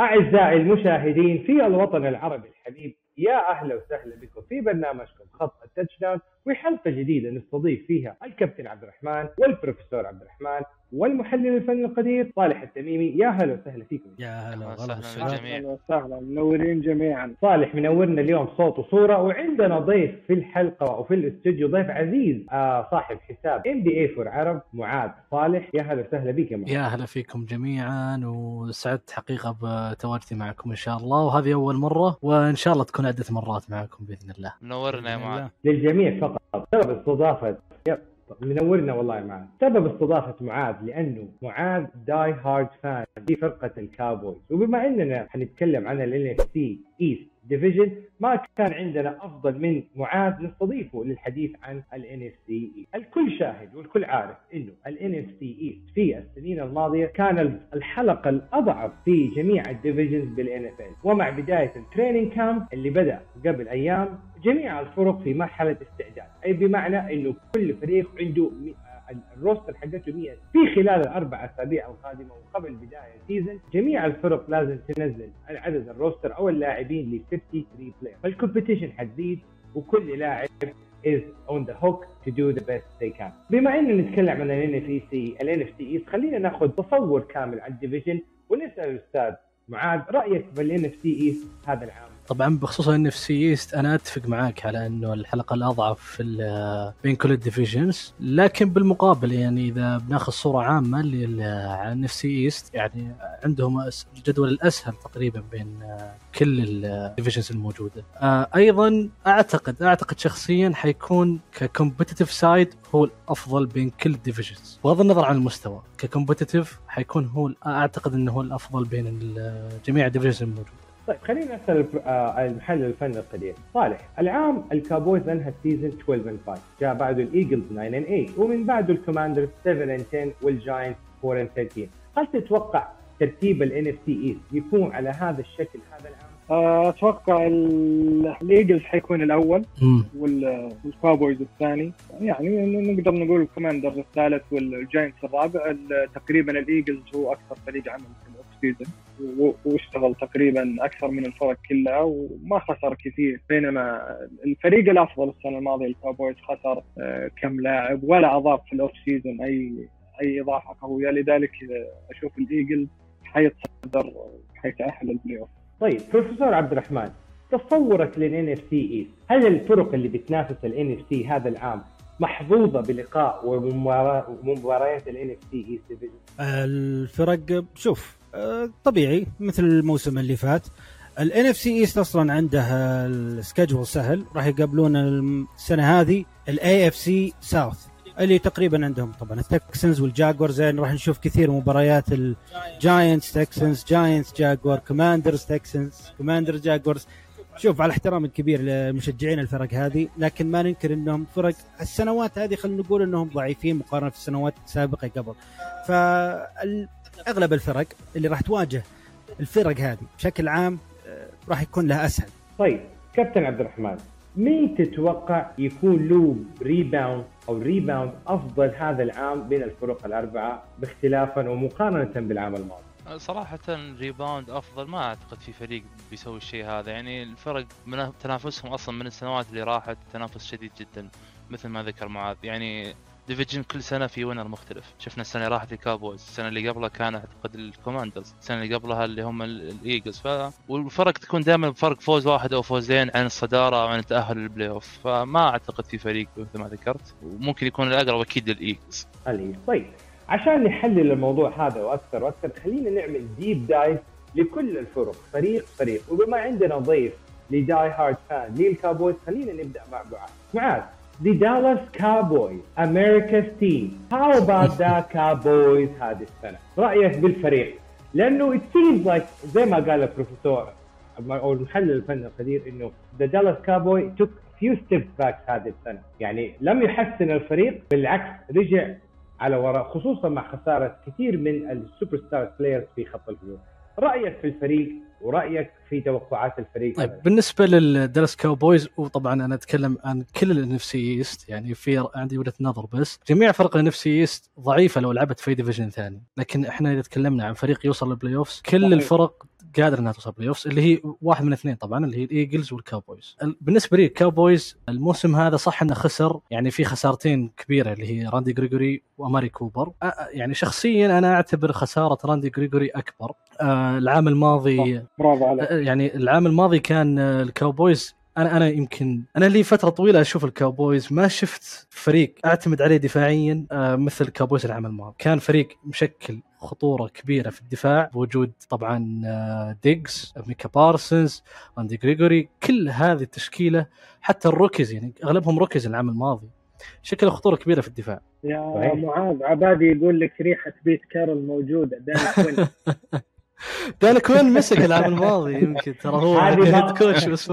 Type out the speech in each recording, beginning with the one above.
أعزائي المشاهدين في الوطن العربي الحبيب يا أهلا وسهلا بكم في برنامجكم خط ال touch وحلقة جديدة نستضيف فيها الكابتن عبد الرحمن والبروفيسور عبد الرحمن والمحلل الفني القدير صالح التميمي. يا أهلا وسهلا فيكم. يا هلا وسهلا. بالجميع. أهلا وسهلا منورين جميعا. صالح منورنا اليوم صوت وصورة وعندنا ضيف في الحلقة وفي الاستوديو ضيف عزيز آه صاحب حساب NBA for عرب معاذ صالح. يا هلا وسهلا بك يا معاذ. يا هلا فيكم جميعا وسعدت حقيقة بتواجدي معكم إن شاء الله وهذه أول مرة وإن شاء الله تكون عدة مرات معكم بإذن الله. منورنا يا معاذ. للجميع فقط سبب استضافة منورنا والله يا معاذ. سبب استضافة معاذ لأنه معاذ die hard fan في فرقة الكاوبويز وبما أننا حنتكلم عن ال NFC East division ما كان عندنا أفضل من معاذ نستضيفه للحديث عن ال NFC East الكل شاهد والكل عارف أنه ال NFC East في السنين الماضية كان الحلقة الأضعف في جميع ال divisions بال NFL ومع بداية ال training camp اللي بدأ قبل أيام جميع الفرق في مرحلة استعداد. أي بمعنى أنه كل فريق عنده ال roster حقته 100 في خلال الأربع أسابيع القادمة وقبل بداية ال season جميع الفرق لازم تنزل عدد ال roster أو اللاعبين ل 53 player فال competition حتزيد وكل لاعب is on the hook to do the best they can. بما إننا نتكلم عن ال NFC ال NFC East خلينا ناخذ تصور كامل عن ال division ونسأل الأستاذ معاذ رأيك بال NFC East هذا العام. طبعا بخصوص سي ايست أنا أتفق معاك على إنه الحلقة الأضعف في بين كل ال divisions لكن بالمقابل يعني إذا بناخذ صورة عامة عن سي ايست يعني عندهم الجدول الأسهل تقريبا بين كل ال divisions الموجودة. آه، أيضا اعتقد أعتقد شخصيا حيكون ك competitive side هو الأفضل بين كل ال divisions. بغض النظر عن المستوى ك competitive حيكون هو أعتقد إنه هو الأفضل بين جميع ال divisions الموجودة. طيب خلينا نسأل آه، المحلل الفني القدير صالح العام الكاوبويز انهى ال season 12 and 5 جاء بعده الايجلز 9 and 8 ومن بعده الكوماندرز 7 and 10 والجاينتس 4 and 13 هل تتوقع ترتيب ال NFC East يكون على هذا الشكل هذا العام؟ آه، أتوقع ال- الايجلز حيكون الأول والكاوبويز الثاني. يعني نقدر نقول الكوماندرز الثالث والجاينتس الرابع ال- تقريبا الايجلز هو أكثر فريق عمل في season واشتغل تقريبا أكثر من الفرق كلها وما خسر كثير بينما الفريق الأفضل السنة الماضية الكاوبويز خسر آه، كم لاعب ولا أضاف في ال off season أي أي إضافة قوية. لذلك آه، أشوف الايجلز حيتصدر حيتاهل لل playoff طيب بروفيسور عبد الرحمن تصورك لل NFC East هل الفرق اللي بتنافس ال NFC هذا العام محظوظة بلقاء ومباريات ال NFC East Division؟ الفرق شوف طبيعي مثل الموسم اللي فات. ال NFC East أصلا عنده ال schedule سهل. راح يقابلون السنة هذه ال AFC South اللي تقريبا عندهم. طبعا التكسنز والجاكوارز يعني راح نشوف كثير مباريات الجاينتس تكسنز جاينتس جاكوار كوماندرز تكسنز كوماندرز جاكوارز شوف على احترام الكبير لمشجعين الفرق هذه لكن ما ننكر إنهم فرق السنوات هذه خلينا نقول إنهم ضعيفين مقارنة في السنوات السابقة قبل. فاغلب الفرق اللي راح تواجه الفرق هذه بشكل عام آه، راح يكون لها أسهل. طيب كابتن عبد الرحمن مين تتوقع يكون له rebound أو rebound أفضل هذا العام بين الفرق الأربعة باختلافا ومقارنة بالعام الماضي؟ صراحة rebound أفضل ما أعتقد في فريق بيسوي الشيء هذا. يعني الفرق من تنافسهم أصلا من السنوات اللي راحت تنافس شديد جدا مثل ما ذكر معاذ. يعني division كل سنة في winner مختلف. شفنا السنة اللي راحت الكابويز السنة اللي قبلها كان أعتقد الكوماندرز السنة اللي قبلها اللي هم ال- الإيجلز ف... والفرق تكون دائما بفرق فوز واحد أو فوزين عن الصدارة أو عن التأهل لل playoff فما أعتقد في فريق مثل ما ذكرت. وممكن يكون الأقرب أكيد للإيجلز علي طيب عشان نحلل الموضوع هذا وأكثر وأكثر خلينا نعمل deep dive لكل الفرق فريق فريق. وبما عندنا ضيف ل die hard fan للكابويز خلينا نبدأ مع معاذ معاذ. The Dallas Cowboys America's team. How about the Cowboys هذه السنة؟ رأيك بالفريق. لأنه it seems like زي ما قال البروفيسور أو المحلل الفني القدير إنه The Dallas Cowboy took few steps back هذه السنة. يعني لم يحسن الفريق بالعكس رجع على وراء خصوصا مع خسارة كثير من ال superstar players في خط الهجوم. رأيك في الفريق؟ ورأيك في توقعات الفريق؟ طيب بالنسبة للدالاس كاوبويز وطبعا أنا أتكلم عن كل ال NFC East يعني في عندي وجهة نظر بس جميع فرق ال NFC East ضعيفة لو لعبت في division ثاني. لكن إحنا إذا تكلمنا عن فريق يوصل لل playoffs كل صحيح. الفرق قادر إنها توصل playoffs اللي هي واحد من اثنين طبعا اللي هي الايجلز والكاوبويز ال- بالنسبة لي الكاوبويز الموسم هذا صح إنه خسر يعني في خسارتين كبيرة اللي هي راندي جريجوري وأماري كوبر. يعني شخصيا أنا أعتبر خسارة راندي جريجوري أكبر. العام الماضي برافو عليك. آه، يعني العام الماضي كان آه، الكاوبويز. أنا أنا يمكن أنا لي فترة طويلة أشوف الكاوبويز ما شفت فريق أعتمد عليه دفاعيا آه، مثل الكاوبويز العام الماضي. كان فريق مشكل خطورة كبيرة في الدفاع بوجود طبعا آه، ديجز ميكا بارسنز راندي جريجوري كل هذه التشكيلة حتى ال rookies يعني أغلبهم rookies العام الماضي. شكل خطورة كبيرة في الدفاع. يا. معاذ عبادي يقول لك ريحة بيت كارل موجودة داني دان كوين مسك العام الماضي يمكن ترى هو head coach بس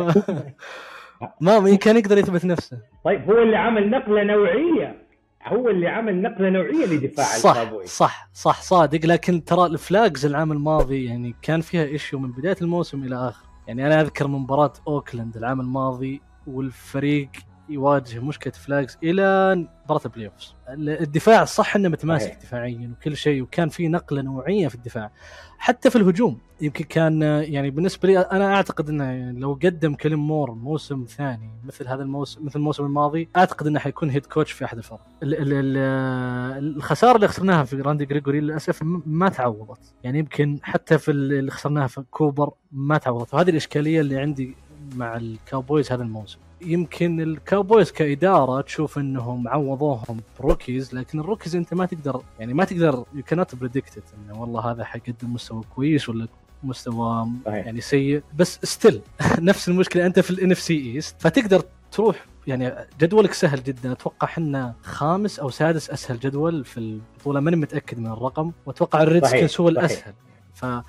ما ما كان يقدر يثبت نفسه. طيب هو اللي عمل نقلة نوعية. هو اللي عمل نقلة نوعية لدفاع صح صح صح صادق. لكن ترى ال flags العام الماضي يعني كان فيها issue من بداية الموسم إلى آخر. يعني أنا أذكر من مباراة أوكلاند العام الماضي والفريق يواجه مشكلة flags إلى مباراة ال playoffs الدفاع صح إنه متماسك صحيح. دفاعيا وكل شيء وكان في نقلة نوعية في الدفاع. حتى في الهجوم يمكن كان يعني بالنسبة لي أنا أعتقد إنه لو قدم كيلن مور موسم ثاني مثل هذا الموسم مثل الموسم الماضي أعتقد إنه حيكون head coach في أحد الفرق. ال- ال- ال- الخسارة اللي خسرناها في راندي جريجوري للأسف ما تعوضت. يعني يمكن حتى في ال- اللي خسرناها في كوبر ما تعوضت. وهذه الإشكالية اللي عندي مع الكاوبويز هذا الموسم. يمكن الكاوبويز كإدارة تشوف إنهم عوضوهم ب rookies لكن ال rookies أنت ما تقدر يعني ما تقدر يو كانت بريدكت إنه والله هذا حيقدم مستوى كويس ولا مستوى صحيح. يعني سيء بس still نفس المشكلة أنت في ال NFC East فتقدر تروح يعني جدولك سهل جدا أتوقع حنا خامس أو سادس أسهل جدول في البطولة ماني متأكد من الرقم وأتوقع الريدسكنز هو. الأسهل فالمجموعه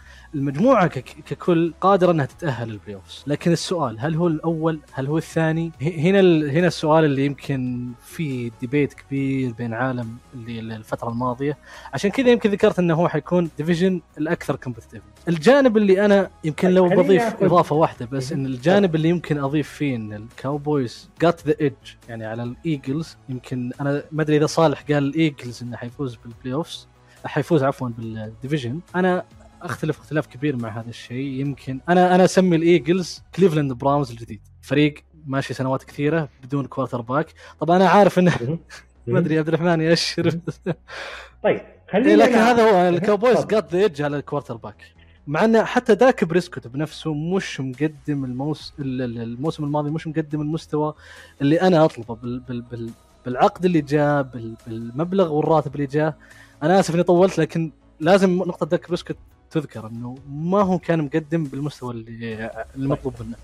كك- ككل قادرة إنها تتأهل ال playoffs لكن السؤال هل هو الأول؟ هل هو الثاني؟ هنا هنا السؤال اللي يمكن في debate كبير بين عالم اللي الفترة الماضية. عشان كذا يمكن ذكرت إنه هو حيكون division الأكثر competitive الجانب اللي أنا يمكن لو بضيف إضافة واحدة بس مهم. إن الجانب اللي يمكن أضيف فيه إن الكاوبويز جات ذا ايدج يعني على الايجلز يمكن أنا ما أدري إذا صالح قال الايجلز إنه حيفوز بال playoffs حيفوز عفوا بال division أنا أختلف اختلاف كبير مع هذا الشيء. يمكن أنا أنا أسمي الإيجلز كليفلاند براونز الجديد. فريق ماشي سنوات كثيرة بدون quarterback طبعا أنا عارف انه. ما أدري عبد الرحمن يأشر. طيب إيه خلينا لكن هذا هو الكاوبويز. got the edge على ال quarterback مع انه حتى داك بريسكوت بنفسه مش مقدم الموس... ال- ال- الموسم الماضي مش مقدم المستوى اللي أنا أطلبه. بال... بال... بال... بالعقد اللي جاء بال... بالمبلغ والراتب اللي جاء. أنا آسف إني طولت لكن لازم نقطة داك بريسكوت تذكر انه ما هو كان مقدم بالمستوى اللي المطلوب منه.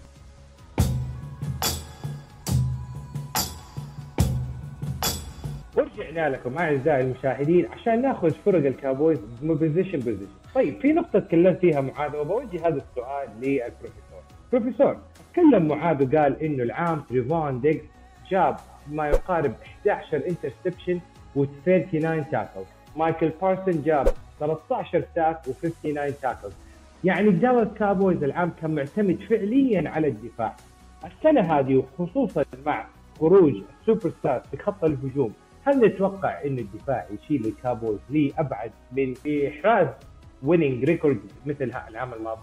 ورجعنا لكم أعزائي المشاهدين عشان ناخذ فرق الكابويز position position طيب في نقطة تكلمت فيها معاذ وبوجه هذا السؤال للبروفيسور. بروفيسور تكلم معاذ وقال إنه العام تريفون ديكس جاب ما يقارب 11 interception و39 tackle مايكل بارسون جاب 13 sack و59 tackle يعني الدالاس كابويز العام كان معتمد فعليا على الدفاع السنة هذه وخصوصا مع خروج السوبر ستار في خط الهجوم هل نتوقع إن الدفاع يشيل الكابويز لابعد من إحراز winning record مثل العام الماضي؟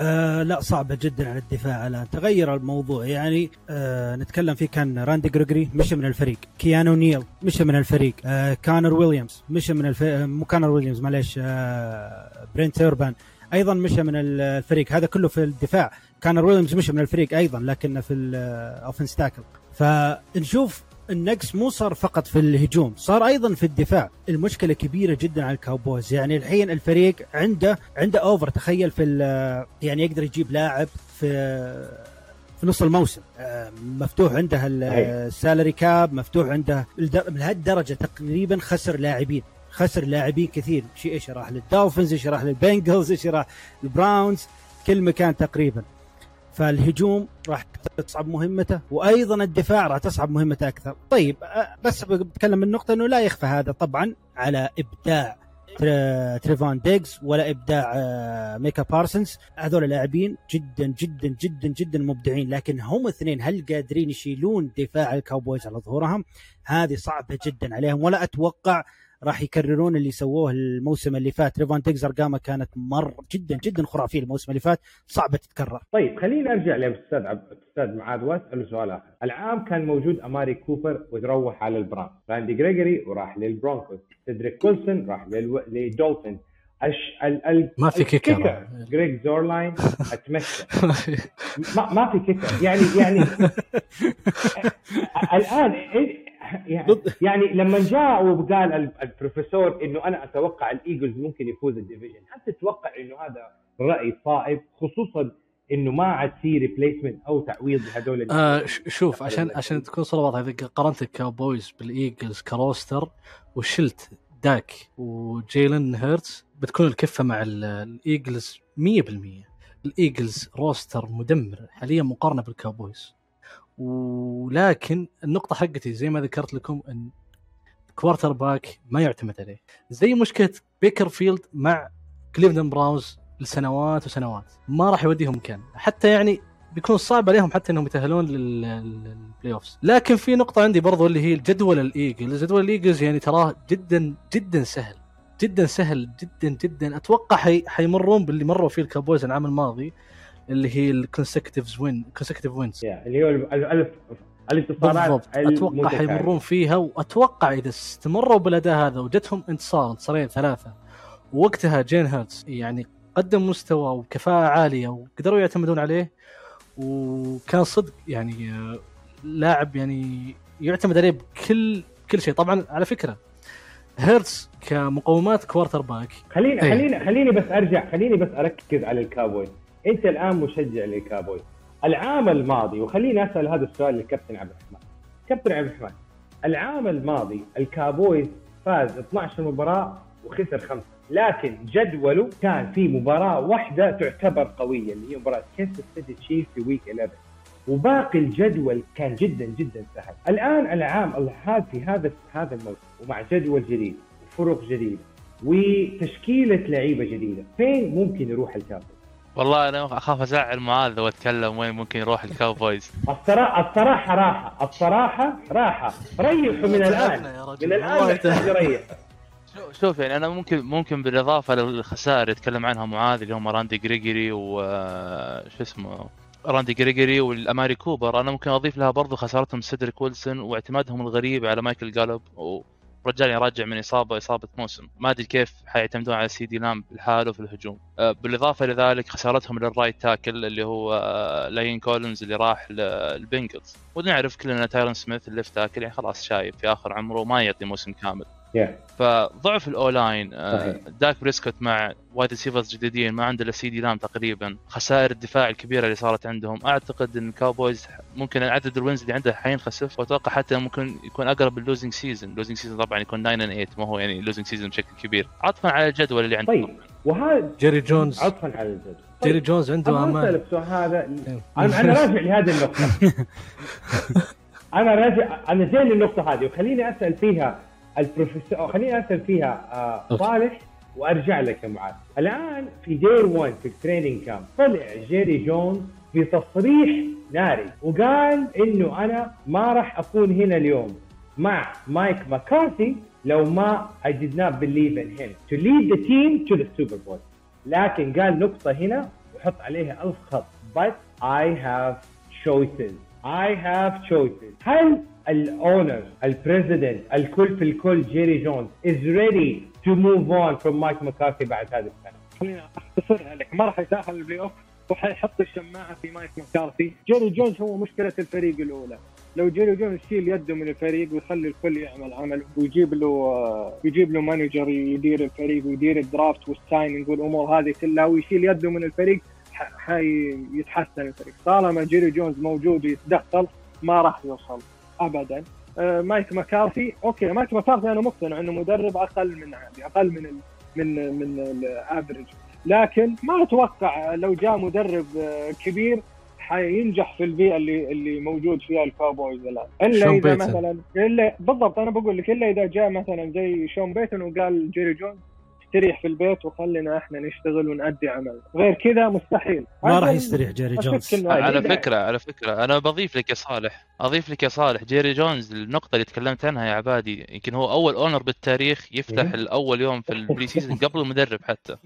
آه لا صعبة جدا على الدفاع الآن. تغير الموضوع. يعني آه نتكلم فيه كان راندي جريجوري مشى من الفريق. كيانو نيل مشى من الفريق. آه كانر ويليامز مشى من الفريق مو كانر ويليامز معليش. آه برينت أوربان أيضا مشى من الفريق. هذا كله في الدفاع. كانر ويليامز مشى من الفريق أيضا لكنه في ال offensive tackle فنشوف النقص مو صار فقط في الهجوم صار أيضا في الدفاع. المشكلة كبيرة جدا على الكاوبويز. يعني الحين الفريق عنده عنده over. تخيل في يعني يقدر يجيب لاعب في في نص الموسم. آه، مفتوح عنده. ال salary cap مفتوح عنده الد- لهالدرجة تقريبا خسر لاعبين. خسر لاعبين كثير. شيء إيش راح للدولفينز إيش راح للبنجلز إيش راح للبراونز كل مكان تقريبا. فالهجوم راح تصعب مهمته وأيضا الدفاع راح تصعب مهمته أكثر. طيب بس بتكلم من نقطة إنه لا يخفى هذا طبعا على إبداع تر- تريفون ديجز ولا إبداع ميكا بارسنز. هذول لاعبين جدا جدا جدا جدا مبدعين لكن هم اثنين هل قادرين يشيلون دفاع الكاوبويز على ظهورهم؟ هذه صعبة جدا عليهم ولا أتوقع راح يكررون اللي سووه الموسم اللي فات. تريفون ديجز ارقامه كانت مر جدا جدا خرافية الموسم اللي فات صعبة تتكرر. طيب خليني أرجع لأستاذ عب... أستاذ معاذ وأسأله سؤال آخر. العام كان موجود أماري كوبر وتروح على البران راندي جريجوري وراح للبرونكوس سيدريك ويلسون راح للو... لدولفين. الش... ال... ال... ما في kicker. جريج زورلاين أتمشى. ما, ما في kicker. يعني يعني الآن يعني, يعني لما جاء وقال ال- البروفيسور إنه أنا أتوقع الايجلز ممكن يفوز ال division هل تتوقع إنه هذا رأي صائب؟ خصوصا إنه ما عاد في replacement أو تعويض لهذول آه شوف عشان عشان تكون صورة واضحة إذا قارنت الكاوبويز بالايجلز ك roster وشلت داك وجيلن هيرتز بتكون الكفة مع ال- الايجلز 100% الايجلز roster مدمر حاليا مقارنة بالكاوبويز ولكن النقطة حقتي زي ما ذكرت لكم إن quarterback ما يعتمد عليه. زي مشكلة بيكر فيلد مع كليفلاند براونز لسنوات وسنوات. ما راح يوديهم مكان. حتى يعني بيكون صعب عليهم حتى إنهم يتأهلون لل- لل playoffs لكن في نقطة عندي برضو اللي هي جدول الايجلز جدول الإيجلز يعني تراه جدا جدا سهل. جدا سهل جدا جدا. أتوقع حي... حيمرون باللي مروا فيه الكابويز العام الماضي. اللي هي ال consecutive win consecutive wins اللي هو ال- الالف الانتصارات بالضبط. أتوقع. حيمرون فيها وأتوقع إذا استمروا بالاداء هذا وجتهم انتصار انتصارين ثلاثة ووقتها جين هيرتز يعني قدم مستوى وكفاءة عالية وقدروا يعتمدون عليه وكان صدق يعني آه، لاعب يعني يعتمد عليه بكل كل شيء. طبعا على فكرة هيرتز كمقومات quarterback خليني إيه. خليني خليني بس أرجع خليني بس أركز على الكابوي انت الان مشجع للكابوي العام الماضي وخليني اسال هذا السؤال للكابتن عبد الرحمن. كابتن عبد الرحمن العام الماضي الكابويز فاز 12 مباراة وخسر خمسة. لكن جدوله كان في مباراة واحدة تعتبر قوية اللي هي مباراة كنساس سيتي تشيف في week 11 وباقي الجدول كان جدا جدا سهل. الآن العام هذا في هذا هذا الموسم ومع جدول جديد وفرق جديدة وتشكيلة لعيبة جديدة فين ممكن يروح الكابويز والله أنا أخاف أزعل معاذ لو اتكلم وين ممكن يروح الكاوبويز الصراحه الصراحة راحة. الصراحة راحة. ريحوا من الآن. من الآن شو- شوف يعني أنا ممكن ممكن بالإضافة للخسائر اللي يتكلم عنها معاذ اللي هم راندي جريجوري و آه، شو اسمه راندي جريجوري والاماري كوبر أنا ممكن أضيف لها برضو خسارتهم سيدريك ويلسون واعتمادهم الغريب على مايكل جالوب ورجال يراجع من اصابه إصابة موسم. ما أدري كيف حيعتمدون على سيدي لام لحاله في الهجوم. آه، بالإضافة لذلك خسارتهم لل right tackle اللي هو آه، لايل كولينز اللي راح للبنجلز. ونعرف كلنا تايرون سميث ال left tackle يعني خلاص شايب في اخر عمره ما يعطي موسم كامل. Yeah. فضعف ال O-line. داك بريسكوت مع wide receivers جديدين ما عنده إلا سيدي لام تقريبا. خسائر الدفاع الكبيرة اللي صارت عندهم. أعتقد إن الكاوبويز ممكن عدد ال wins اللي عنده حينخسف وأتوقع حتى ممكن يكون أقرب ال losing season ال losing season طبعا يكون 9 and 8 ما هو يعني losing season بشكل كبير. عطفا على الجدول اللي عندهم. طيب وهذا جيري جونز عطفا على الجدول. جيري جونز عنده أمان. هذا أنا أنا راجع لهذه النقطة. أنا راجع أنا جاي للنقطة هذه وخليني أسأل فيها البروفيسور خليني اسال فيها آه. صالح وأرجع لك يا معاذ. الآن في day 1 في ال training camp طلع جيري جونز بتصريح ناري وقال إنه أنا ما راح أكون هنا اليوم مع مايك ماكارثي لو ما I did not believe in him to lead the team to the Super Bowl. لكن قال نقطة هنا وحط عليها ألف خط. But I have choices. I have choices. هل ال owner ال president الكل في الكل جيري جونز is ready to move on from مايك مكارثي بعد هذه السنة. خليني اختصرها لك ما راح يتأهل ال playoff وحيحط الشماعة في مايك مكارثي جيري جونز هو مشكلة الفريق الأولى. لو جيري جونز يشيل يده من الفريق ويخلي الكل يعمل عمل ويجيب له آه، يجيب له manager يدير الفريق ويدير ال draft وال signing والامور هذه كلها ويشيل يده من الفريق حيتحسن الفريق. طالما جيري جونز موجود ويتدخل ما راح يوصل. ابدا. آه، مايك مكارثي okay مايك مكارثي أنا مقتنع إنه مدرب أقل من عادي أقل من ال من من ال average لكن ما أتوقع لو جاء مدرب آه، كبير حينجح في البيئة اللي اللي موجود فيها الكاوبويز الآن. إلا إذا بيتن. مثلا الا بالضبط أنا بقول لك إلا إذا جاء مثلا زي شون بيتن وقال جيري جونز استريح في البيت وخلينا إحنا نشتغل ونأدي عمل. غير كذا مستحيل. ما راح يستريح جيري جونز. على. فكرة على فكرة. أنا بضيف لك يا صالح أضيف لك يا صالح. جيري جونز النقطة اللي تكلمت عنها يا عبادي يمكن هو أول owner بالتاريخ يفتح. الأول يوم في ال pre-season قبل المدرب حتى.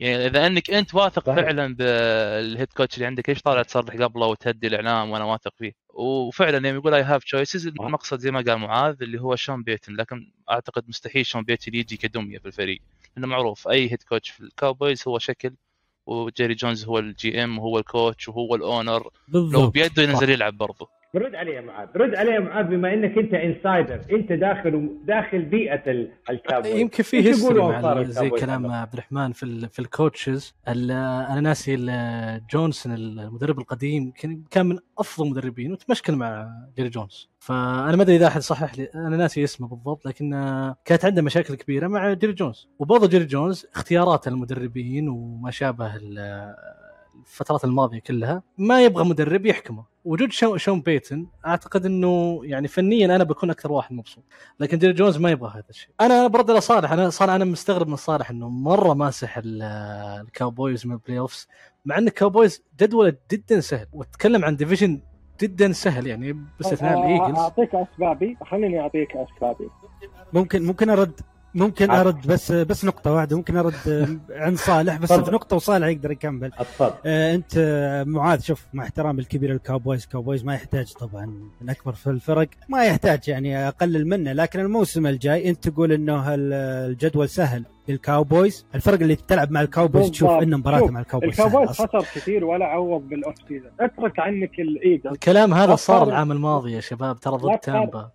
يعني إذا أنك أنت واثق صحيح. فعلا بال head coach اللي عندك ليش طالع تصرح قبله وتهدي الإعلام وأنا واثق فيه؟ وفعلا يوم يقول I have choices المقصد زي ما قال معاذ اللي هو شون بيتن لكن أعتقد مستحيل شون بيتن يجي كدمية في الفريق. لأنه معروف أي head coach في الكاوبويز هو شكل وجيري جونز هو ال GM وهو ال coach وهو ال owner لو بالضبط. بيده ينزل يلعب برضه رد علي يا معاذ رد علي يا معاذ بما إنك أنت insider أنت داخل داخل بيئة ال- الكابوي. يمكن في history زي كلام؟ عبد الرحمن في في ال coaches ال- أنا ناسي جونسون المدرب القديم كان كان من أفضل المدربين وتمشكل مع جيري جونز. فأنا ما أدري إذا أحد صحح لي أنا ناسي اسمه بالضبط لكن آه، كانت عنده مشاكل كبيرة مع جيري جونز. وبرضه جيري جونز اختيارات المدربين وما شابه الفترات الماضية كلها ما يبغى مدرب يحكمه. وجود شو- شون بيتن أعتقد إنه يعني فنيا أنا بكون أكثر واحد مبسوط. لكن جيري جونز ما يبغى هذا الشيء. أنا برد على صالح أنا صار أنا مستغرب من صالح إنه مرة ماسح ال- الكاوبويز من ال playoffs. مع إن الكاوبويز جدولة جدا سهل وتكلم عن division جدا سهل يعني باستثناء الإيجلز. أعطيك أسبابي خليني أعطيك أسبابي. ممكن ممكن أرد ممكن. أرد بس بس نقطة واحدة ممكن أرد عن صالح بس. في نقطه وصالح يقدر يكمل اتفضل آه، أنت آه، معاذ شوف مع احترام الكبير الكاوبويز كاوبويز ما يحتاج طبعا من أكبر في الفرق ما يحتاج يعني أقلل منه لكن الموسم الجاي أنت تقول إنه ال- الجدول سهل للكاوبويز الفرق اللي بتلعب مع الكاوبويز تشوف. ان مباراته مع الكاوبويز الكاوبويز. خسر كثير ولا عوض بال off-season اترك عنك الايجلز الكلام هذا صار. العام الماضي يا شباب ترى ضد. تامبا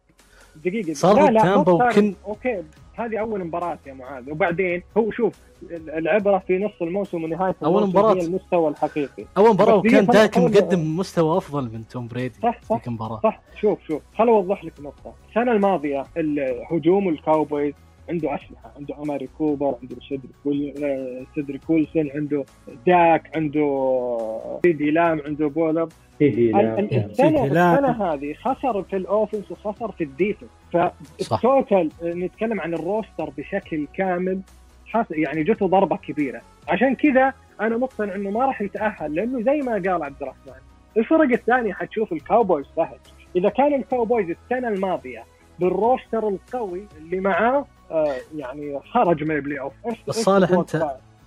دقيقة صار لا ضد لا تامبا وكن- okay هذه أول مباراة يا معاذ. وبعدين هو شوف العبرة في نص الموسم ونهاية مباراة. هي المستوى الحقيقي. أول مباراة وكان داك مقدم مستوى أفضل من توم بريدي صح صح ذيك المباراة. صح. شوف شوف. خل أوضح لك نقطة. السنة الماضية الهجوم الكاوبويز عنده أسلحة عنده اماري كوبر عنده سيدريك ويل- آه، سيدريك ويلسون عنده داك عنده سيدي لام عنده بولارد. سيدي ال- لا ال- السنة. السنة هذه خسر في ال offense وخسر في ال defense. فال total نتكلم عن ال roster بشكل كامل يعني جته ضربة كبيرة. عشان كذا أنا مقتنع إنه ما راح يتأهل لأنه زي ما قال عبد الرحمن الفرق الثانية حتشوف الكاوبويز سهل. إذا كان الكاوبويز السنة الماضية بال roster القوي اللي معاه يعني خرج من ال playoff صالح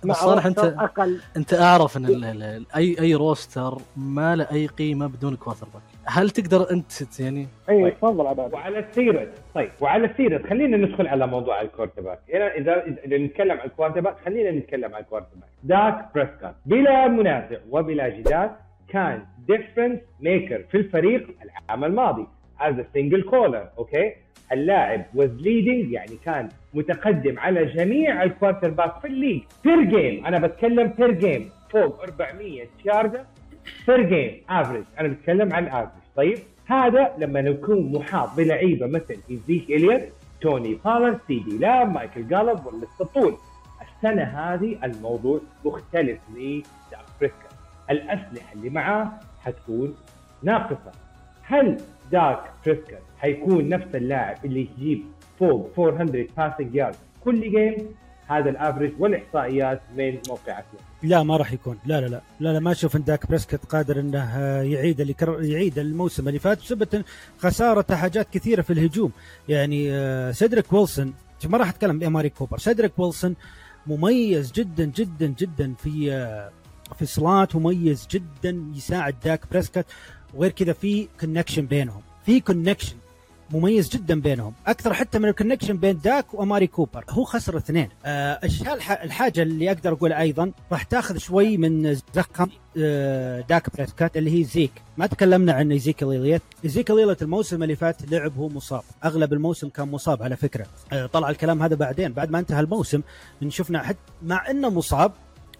بس صالح أنت- أقل. أنت أعرف إن ال- ال- ال- اي أي roster ما له أي قيمة بدون quarterback هل تقدر أنت يعني اي طيب. تفضل عباد وعلى السيرة طيب. وعلى السيرة خلينا ندخل على موضوع ال quarterback اذا إذا نتكلم عن ال quarterback خلينا نتكلم عن ال quarterback داك بريسكوت بلا منازع وبلا جدال كان difference maker في الفريق العام الماضي. as signal caller okay اللاعب was leading يعني كان متقدم على جميع ال quarterback في ال league. per game أنا بتكلم per game فوق 400 ياردة per game average أنا بتكلم عن ال average طيب هذا لما نكون محاط بلعيبة مثل ايزيكيل اليوت توني بولارد سي دي لام مايكل جالوب واللسته طول السنة هذه الموضوع مختلف لداك بريسكوت الأسلحة اللي معاه حتكون ناقصة. هل داك بريسكوت حيكون نفس اللاعب اللي يجيب فوق 400 passing yard كل game هذا ال average والإحصائيات من موقع أثليتك. لا ما راح يكون. لا لا لا. لا, لا ما أشوف إن داك بريسكوت قادر إنه آه، يعيد اللي كر... يعيد الموسم اللي فات بسبب خسارة حاجات كثيرة في الهجوم. يعني آه، سيدريك ويلسون ما راح أتكلم بأماري كوبر. سيدريك ويلسون مميز جدا جدا جدا في آه، في slot مميز جدا يساعد داك بريسكوت وغير كذا في connection بينهم. في connection مميز جدا بينهم. أكثر حتى من ال connection بين داك وأماري كوبر. هو خسر اثنين. الح- الحاجة اللي أقدر اقولها أيضا راح تأخذ شوي من زخم آه داك بريسكوت اللي هي زيك ما تكلمنا عن ايزيكيل اليوت ايزيكيل اليوت الموسم اللي فات لعب هو مصاب. أغلب الموسم كان مصاب على فكرة. آه طلع الكلام هذا بعدين. بعد ما انتهى الموسم شفنا حتى مع إنه مصاب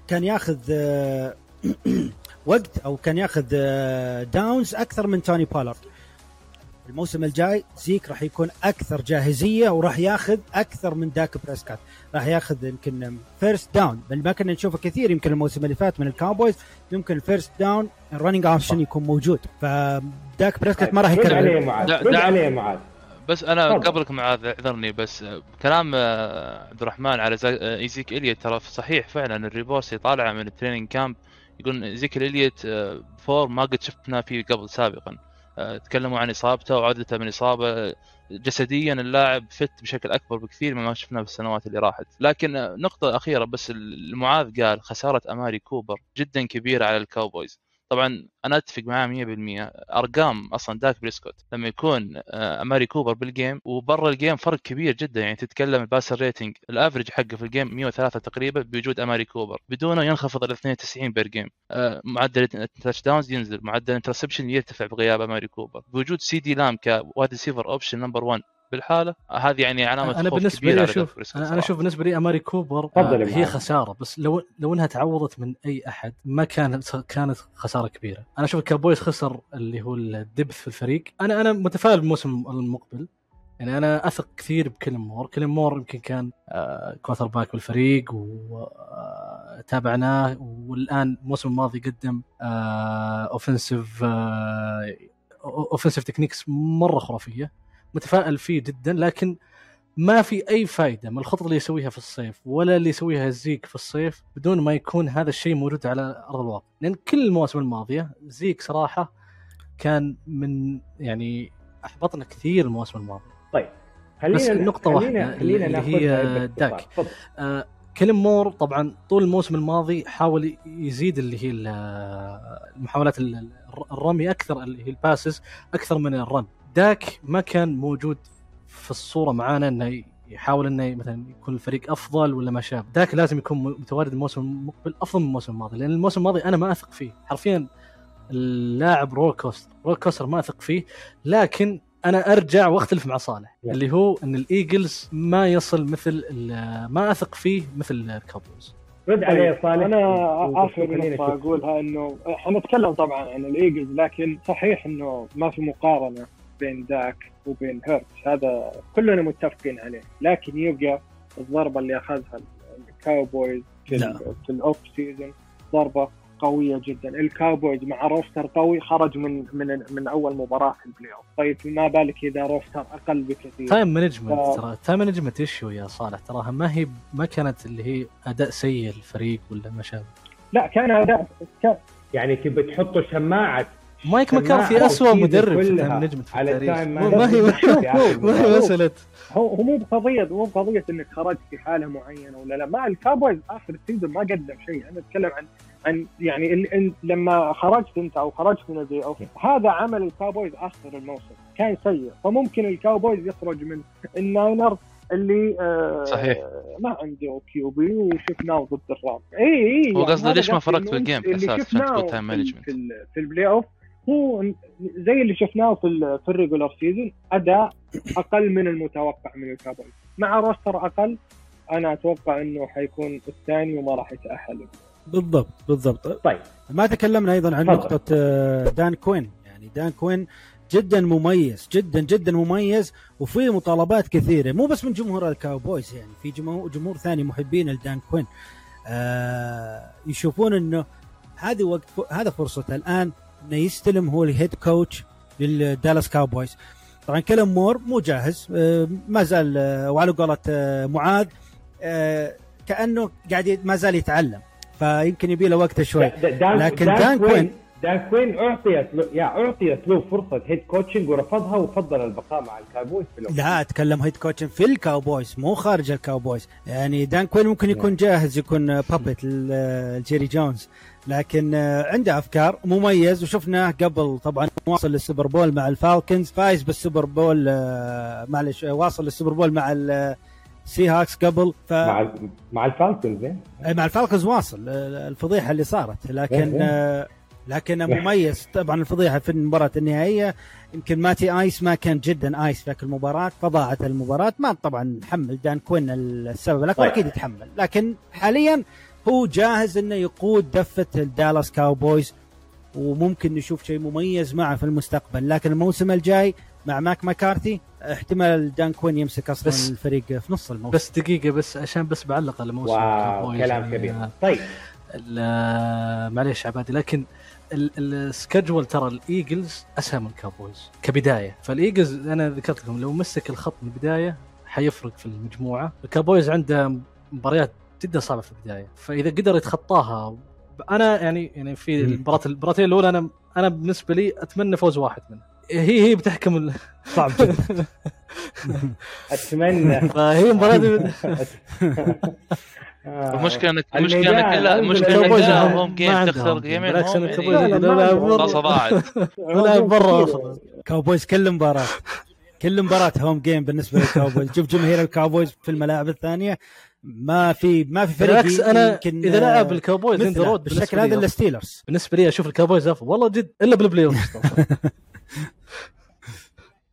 كان ياخذ آه وقت أو كان ياخذ آه downs أكثر من توني بالارد الموسم الجاي زيك راح يكون أكثر جاهزية وراح ياخذ أكثر من داك بريسكوت. راح ياخذ يمكن first down بل ما كنا نشوفه كثير يمكن الموسم اللي فات من الكاوبويز يمكن ال first down ال running option يكون موجود. فداك بريسكوت ما راح عليه يكرر. يا معاذ لا،. عليه معاذ بس أنا تفضل. قبلك معاذ اعذرني بس آه، كلام آه، عبد الرحمن على آه، إيزيكيل اليوت ترى صحيح فعلا ال reports اللي طالعة من ال training camp يقول ايزيكيل اليوت فورم ما قد شفنا فيه قبل سابقا. آه، تكلموا عن إصابته وعودته من إصابة جسديا اللاعب fit بشكل أكبر بكثير مما شفناه في السنوات اللي راحت. لكن آه، نقطة أخيرة بس المعاذ قال خسارة أماري كوبر جدا كبيرة على الكاوبويز. طبعا أنا أتفق معاه 100% أرقام أصلا داك بريسكوت لما يكون آه، أماري كوبر بال game وبرا ال game فرق كبير جدا. يعني تتكلم ال passer rating ال average حقه في ال game 103 تقريبا بوجود أماري كوبر. بدونه ينخفض إلى 92 per game معدل ال touchdowns ينزل معدل ال interception يرتفع بغياب أماري كوبر. بوجود سي دي لام كوايد ريسيفر option number 1 بالحالة هذه يعني علامة أنا بالنسبة لي أشوف أنا, أنا أشوف بالنسبة لي أماري كوبر آه هي خسارة. بس لو لو إنها تعوضت من أي أحد ما كانت كانت خسارة كبيرة. أنا أشوف الكاوبويز خسر اللي هو ال depth في الفريق. أنا أنا متفائل بالموسم المقبل. يعني أنا أثق كثير بكيلن مور. كيلن مور يمكن كان آه quarterback بالفريق وتابعناه آه والآن الموسم الماضي قدم آه offensive آه offensive techniques مرة خرافية. متفائل فيه جدا لكن ما في أي فائده من الخطط اللي يسويها في الصيف ولا اللي يسويها زيك في الصيف بدون ما يكون هذا الشيء موجود على أرض الواقع. لأن كل المواسم الماضية زيك صراحة كان من يعني أحبطنا كثير المواسم الماضية. طيب خلينا بس نقطة واحدة اللي هي داك. آه كيلن مور طبعا طول الموسم الماضي حاول يزيد اللي هي المحاولات الرمي أكثر اللي هي ال passes أكثر من ال run داك ما كان موجود في الصورة معانا إنه يحاول إنه مثلا يكون الفريق أفضل ولا ما شابه داك لازم يكون متواجد الموسم المقبل أفضل من الموسم الماضي لأن الموسم الماضي أنا ما أثق فيه. حرفيا اللاعب roller coaster roller coaster ما أثق فيه لكن أنا أرجع وأختلف مع صالح اللي هو إن الإيجلز ما يصل مثل ما أثق فيه مثل الكاوبويز. رد علي يا صالح. أنا آخر نقطه أقولها إنه إحنا نتكلم طبعا عن الإيجلز لكن صحيح إنه ما في مقارنة. بين داك وبين هيرتس هذا كلنا متفقين عليه لكن يبقى الضربة اللي أخذها الكاوبويز في, في ال off season ضربة قوية جدا. الكاوبويز مع roster قوي خرج من من من أول مباراة في ال playoff طيب ما بالك إذا roster أقل بكثير؟ time management ف... ترى time management ايشو يا صالح. تراها ما هي ما كانت اللي هي أداء سيء الفريق ولا ما شابه؟ لا كان اداء كان يعني تبي تحطوا شماعة مايك مكارثي اسوء مدرب في نجم في التاريخ. ما هي ما هي مسألة. هو هو مو بقضيه مو بقضية إنك خرجت في حالة معينة ولا لا. ما الكاوبويز آخر ال season ما قدم شيء. أنا أتكلم عن عن يعني ال... لما خرجت أنت أو خرجت من ال playoff هذا عمل الكاوبويز آخر الموسم. كان سيء. فممكن الكاوبويز يخرج من الناينرز اللي آه صحيح. ما عنده QB وشفناه ضد الرامز. اي اي هو قصده ليش ما فرقت بال game أساس عشان تكون time management في, في ال playoff هو زي اللي شفناه في في ال regular season أداء أقل من المتوقع من الكاوبويز مع roster أقل أنا أتوقع إنه حيكون الثاني وما راح يتأهل. بالضبط بالضبط. طيب. ما تكلمنا أيضا عن نقطة آه، دان كوين. يعني دان كوين جدا مميز جدا جدا مميز وفي مطالبات كثيرة. مو بس من جمهور الكاوبويز يعني في جمهور, جمهور ثاني محبين لدان كوين. آه يشوفون إنه هذه وقت هذا فرصته الآن إنه يستلم هو ال head coach للدالاس كاوبويز طبعا كيلن مور مو جاهز آه ما زال آه وعلى قولة آه معاذ كأنه قاعد ما زال يتعلم فيمكن يبي له وقت شوي. لكن دان كوين دان كوين أعطيت له يا أعطيت له فرصة head coaching ورفضها وفضل البقاء مع الكاوبويز في لا أتكلم head coaching في الكاوبويز مو خارج الكاوبويز يعني دان كوين ممكن يكون جاهز يكون puppet لجيري جونز. لكن عنده أفكار مميز وشفناه قبل طبعا واصل للسوبر بول مع الفالكنز فايز بالسوبر بول معلش واصل للسوبر بول مع سي هاكس قبل ف... مع مع الفالكنز اي مع الفالكنز واصل الفضيحة اللي صارت. لكن آه لكن مميز طبعا الفضيحة في المباراة النهائية. يمكن مات رايان ما كان جدا nice في المباراة فضاعت المباراة. ما طبعا نحمل دان كوين السبب الاكبر طيب. أكيد يتحمل. لكن حاليا هو جاهز إنه يقود دفة الدالاس كاوبويز وممكن نشوف شيء مميز معه في المستقبل. لكن الموسم الجاي مع مايك مكارثي احتمال دان كوين يمسك أصلا بس الفريق في نص الموسم. بس دقيقة بس عشان بس بعلق على الموسم واو كلام يعني كبير طيب. معليش عبادي لكن ال schedule ترى الإيجلز أسهل من الكاوبويز كبداية. فالإيجلز أنا ذكرت لكم لو مسك الخط من البداية حيفرق في المجموعة. الكاوبويز عنده مباريات جدا صعبه في البداية. فإذا قدر يتخطاها أنا يعني يعني في المباراة المباراتين الأولى أنا أنا بالنسبة لي أتمنى فوز واحد منه هي هي بتحكم ال- صعب جدا. أتمنى. فهي المباراه دي آه. المشكلة انك المشكلة إنك لا المشكلة إنك عندهم- هوم جيم. تخسر جيمين بالعكس لا، لا، لا ما لا خلاص ضاعت ولا برا أصلا. كاوبويز كل مباراة كل مباراة هوم جيم بالنسبة للكاوبويز. شوف جماهير الكاوبويز في الملاعب الثانية. ما في ما في فريق بالعكس أنا يمكن إذا لعب الكاوبويز مثله. رود بالشكل هذا الستيلرز بالنسبة لي أشوف الكاوبويز أفضل. والله جد إلا بالبلاي اوف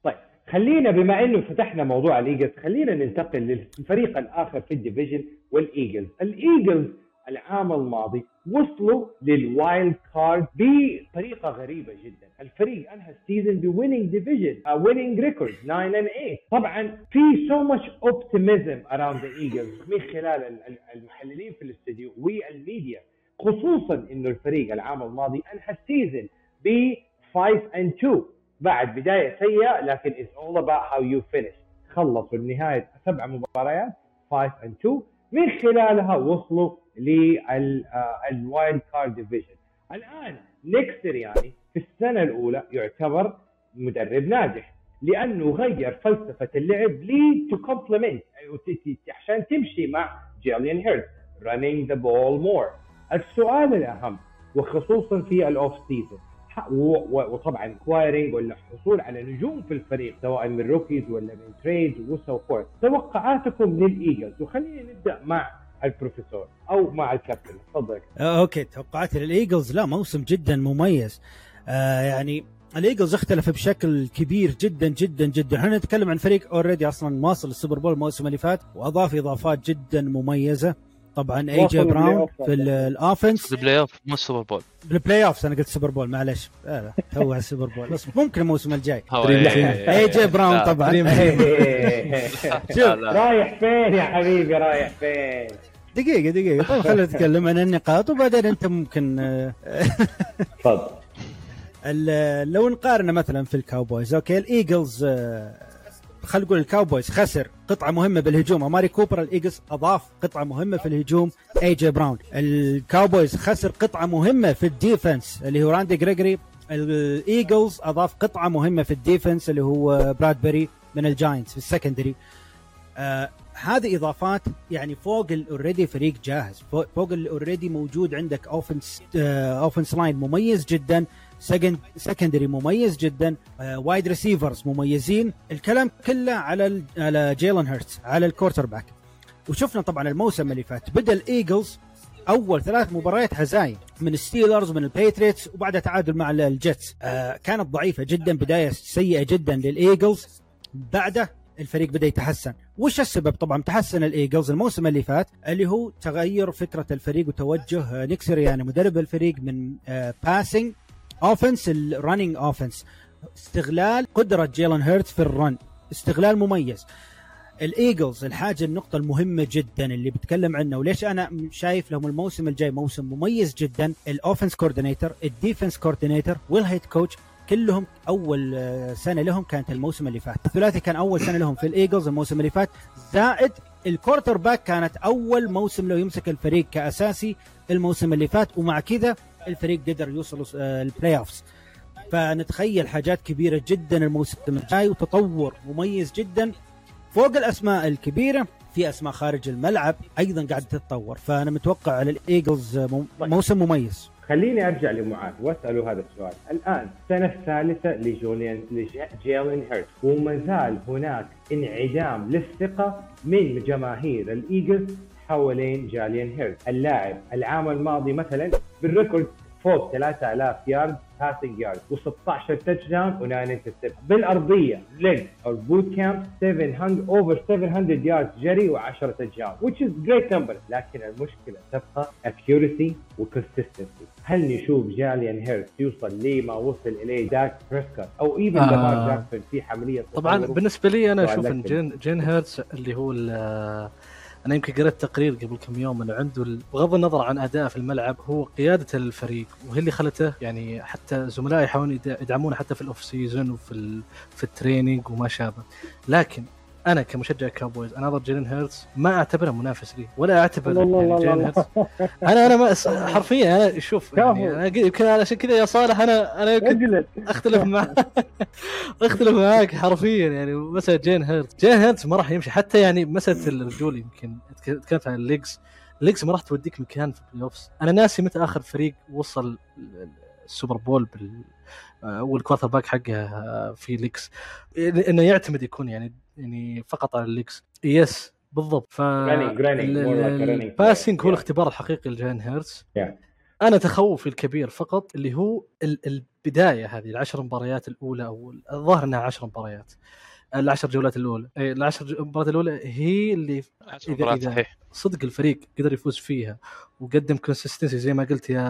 طيب خلينا بما إنه فتحنا موضوع الإيجلز خلينا ننتقل للفريق الآخر في الديفيجن والإيجلز. الإيجلز العام الماضي وصلوا للوايلد كارد بطريقة غريبة جدا. الفريق أنهى السيزون بويننج ديفيجن ويننج ريكورد 9 and 8 طبعا في سو ماتش اوبتيميزم اراوند ذا ايجلز من خلال ال- ال- المحللين في الاستوديو والميديا. خصوصا إنه الفريق العام الماضي أنهى السيزون ب 5 and 2 بعد بداية سيئة لكن it's all about how you finish. خلصوا النهاية سبع مباريات 5 and 2 من خلالها وصلوا للوايلد كارد ديفيجن. الآن نيك سيرياني في السنة الأولى يعتبر مدرب ناجح لأنه غير فلسفة اللعب لي تو كومبلمنت عشان تمشي مع جيليان هيرت running the ball more. السؤال الأهم وخصوصا في الاوف سيزون وطبعا كوايرنج ولا حصول على نجوم في الفريق سواء من روكيز ولا من تريد وسو فورث توقعاتكم للايجلز وخلينا نبدأ مع البروفيسور أو مع الكابتن. تفضل. آه، أوكي توقعاتي للايجلز لا موسم جدا مميز. آه يعني الإيجلز اختلف بشكل كبير جدا جدا جدا. إحنا نتكلم عن فريق اوريدي أصلا واصل السوبر بول الموسم اللي فات وأضاف إضافات جدا مميزة. طبعا اي جي براون البلاي. في ال- الاوفنس البلاي اوف مو السوبر بول. بالبلاي اوفز أنا قلت سوبر بول معلش لا لا تو السوبر بول. بس ممكن الموسم الجاي. اي جي براون. طبعا. رايح فين يا حبيبي؟ رايح فين؟ دقيقة دقيقة. طيب خلينا نتكلم عن النقاط وبعدين أنت ممكن آه، تفضل. لو نقارن مثلا في الكاوبويز. أوكي الإيجلز آه، خلينا نقول الكاوبويز خسر قطعة مهمة بالهجوم. ماري كوبر الإيجلز أضاف قطعة مهمة في الهجوم. إي جي براون. الكاوبويز خسر قطعة مهمة في الديفنس اللي هو راندي جريجوري الإيجلز أضاف قطعة مهمة في الديفنس اللي هو برادبري من الجاينتس في السكندري. آه هذه إضافات يعني فوق الاوريدي فريق جاهز. فوق, الاوريدي موجود عندك اوفنس اوفنس لاين مميز جدا سكند سكندري مميز جدا وايد ريسيفرز مميزين. الكلام كله على على جيلن هيرتس على الكورتر باك وشفنا طبعا الموسم اللي فات بدأ الإيجلز أول ثلاث مباريات هزايم من الستيلرز من البيتريتس وبعدها تعادل مع الجيتس آه كانت ضعيفة جدا بداية سيئة جدا للإيجلز. بعده الفريق بدأ يتحسن. وش السبب؟ طبعا تحسن الايجلز الموسم اللي فات اللي هو تغير فكرة الفريق وتوجه آه، نيك سيرياني مدرب الفريق من باسنج اوفنس الرننج اوفنس استغلال قدرة جيلان هيرتس في الرن استغلال مميز. الايجلز الحاجة النقطة المهمة جدا اللي بتكلم عنه وليش أنا شايف لهم الموسم الجاي موسم مميز جدا. الاوفنس كوردينيتور الديفنس كوردينيتور والهيد كوتش كلهم أول آه، سنة لهم كانت الموسم اللي فات. الثلاثي كان أول سنة لهم. في الإيجلز الموسم اللي فات زائد الكورتر باك كانت أول موسم له يمسك الفريق كأساسي الموسم اللي فات ومع كذا الفريق قدر يوصل آه، البلاي اوفز فنتخيل حاجات كبيرة جدا الموسم الجاي وتطور مميز جدا فوق الأسماء الكبيرة في أسماء خارج الملعب أيضا قاعدة تتطور. فأنا متوقع على الإيجلز مو- موسم مميز. خليني أرجع لمعاذ وأسأله هذا السؤال، الآن السنة الثالثه لجوليان لجيلين هيرت. وما زال هناك انعدام للثقة من جماهير الإيجلز حوالين جاليان هيرت، اللاعب العام الماضي مثلا بالريكورد فوق 3000 يارد باسنج يارد و16 تاتش داون و9 انترسبت بالأرضية ليج أو بوت كامب 700 اوفر 700 يارد جري و10 تاتش داون which is great number لكن المشكلة تبقى accuracy وconsistency هل نشوف جاليان هيرت يوصل لما وصل إليه داك بريسكوت أو ايفن آه. لامار جاكسون في عمليه طبعا؟ بالنسبة لي أنا أشوف إن جين, جين هيرتس اللي هو أنا يمكن قرأت تقرير قبل كم يوم إنه عنده بغض النظر عن اداءه في الملعب هو قيادته للفريق وهي اللي خلته يعني حتى زملائه يحاولون يد- يدعمونه حتى في الأوف سيزون وفي. في التريننج وما شابه لكن أنا كمشجع كاوبويز أنا أضرب جيلين هيرتز ما أعتبره منافس لي ولا أعتبر يعني جيلين. هيرتز. أنا أنا ما حرفيا أنا شوف يعني. أنا يمكن عشان كذا يا صالح أنا أنا أختلف معك. أختلف معاك حرفيا يعني مساله جين هيرت جين هيرت ما راح يمشي حتى يعني مساله الرجول يمكن تك- تكلمت عن الليجز الليجز ما راح توديك مكان في البلاي أنا ناسي متى آخر فريق وصل السوبر بول بال والكوارتر باك حقه في ليكس إنه يعتمد يكون يعني يعني فقط على الليكس يس بالضبط ف. الباسنج هو. الاختبار الحقيقي لجين هيرتز Yeah. أنا تخوفي الكبير فقط اللي هو ال- البداية هذه العشر مباريات الأولى أو الظاهر إنها عشر مباريات العشر جولات الأولى. إيه، العشر مباريات الأولى هي اللي مباريات إذا- صحيح. صدق الفريق قدر يفوز فيها وقدم consistency زي ما قلت يا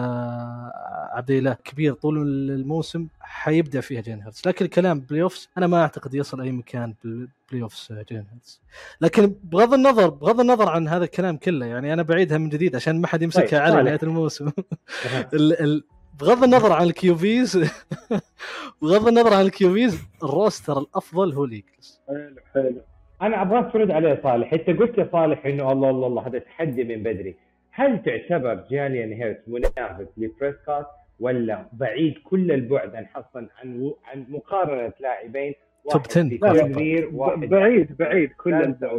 عبد الله كبير طول الموسم حيبدع فيها جيلن هيرتز. لكن الكلام playoffs أنا ما أعتقد يصل أي مكان بال playoffs جيلن هيرتز. لكن بغض النظر بغض النظر عن هذا الكلام كله يعني أنا بعيدها من جديد عشان ما حد يمسكها طيب، على. نهاية الموسم. ال ال بغض النظر عن الكيوبيز بغض النظر عن الكيوبيز الروستر الأفضل هو الايجلز حلو حلو. أنا ابغاك ترد عليه صالح. أنت قلت يا صالح إنه الله الله الله هذا تحدي من بدري. هل تعتبر جاليان هيرت منافس لبريسكوت ولا بعيد كل البعد عن حصلا عن عن مقارنة لاعبين توب واحد 10 في لا، لا، كارير واحد. بعيد بعيد. كل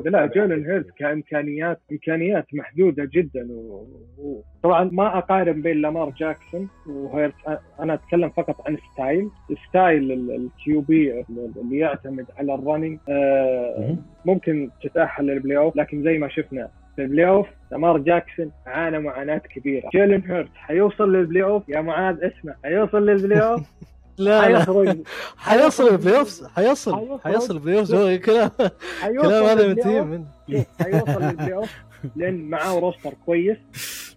لا. جولن هيرت كامكانيات إمكانيات محدودة جدا. و... و... طبعا ما أقارن بين لامار جاكسون وهيرت. أنا أتكلم فقط عن style style ال QB اللي يعتمد على ال running. ممكن تتأهل لل playoff لكن زي ما شفنا في ال playoff لامار جاكسون عانى معاناة كبيرة. جيلن هيرت حيوصل لل playoff يا معاذ اسمع. حيوصل لل playoff لا لا. حيوصل ال playoffs حيوصل. حيوصل ال playoffs هو كلام كلام هذا من للبلاي أوف. تيم. من شوف حيوصل لل playoff لأن معاه roster كويس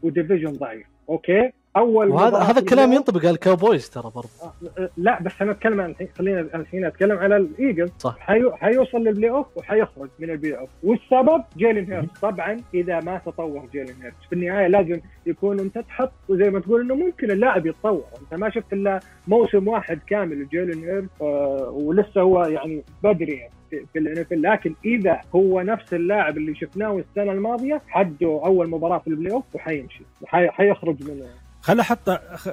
و division ضعيف. okay؟ أول وهذا هذا الكلام ينطبق على الكاوبويز ترى برضه أوف- آه، لا بس أنا أتكلم عن الحين خلينا الحين أتكلم على الإيجلز. صح. حيو... حيوصل لل playoff وحيخرج من ال playoff والسبب؟ جيلين هيرت طبعا إذا ما تطور جيلين هيرت في النهاية لازم يكون أنت تحط وزي ما تقول إنه ممكن اللاعب يتطور. أنت ما شفت إلا موسم واحد كامل لجيلين هيرت آه ولسه هو يعني بدري يعني في الان لكن إذا هو نفس اللاعب اللي شفناه السنة الماضية حده أول مباراة في ال playoff وحيمشي. حي- حيخرج من خل أحط خ-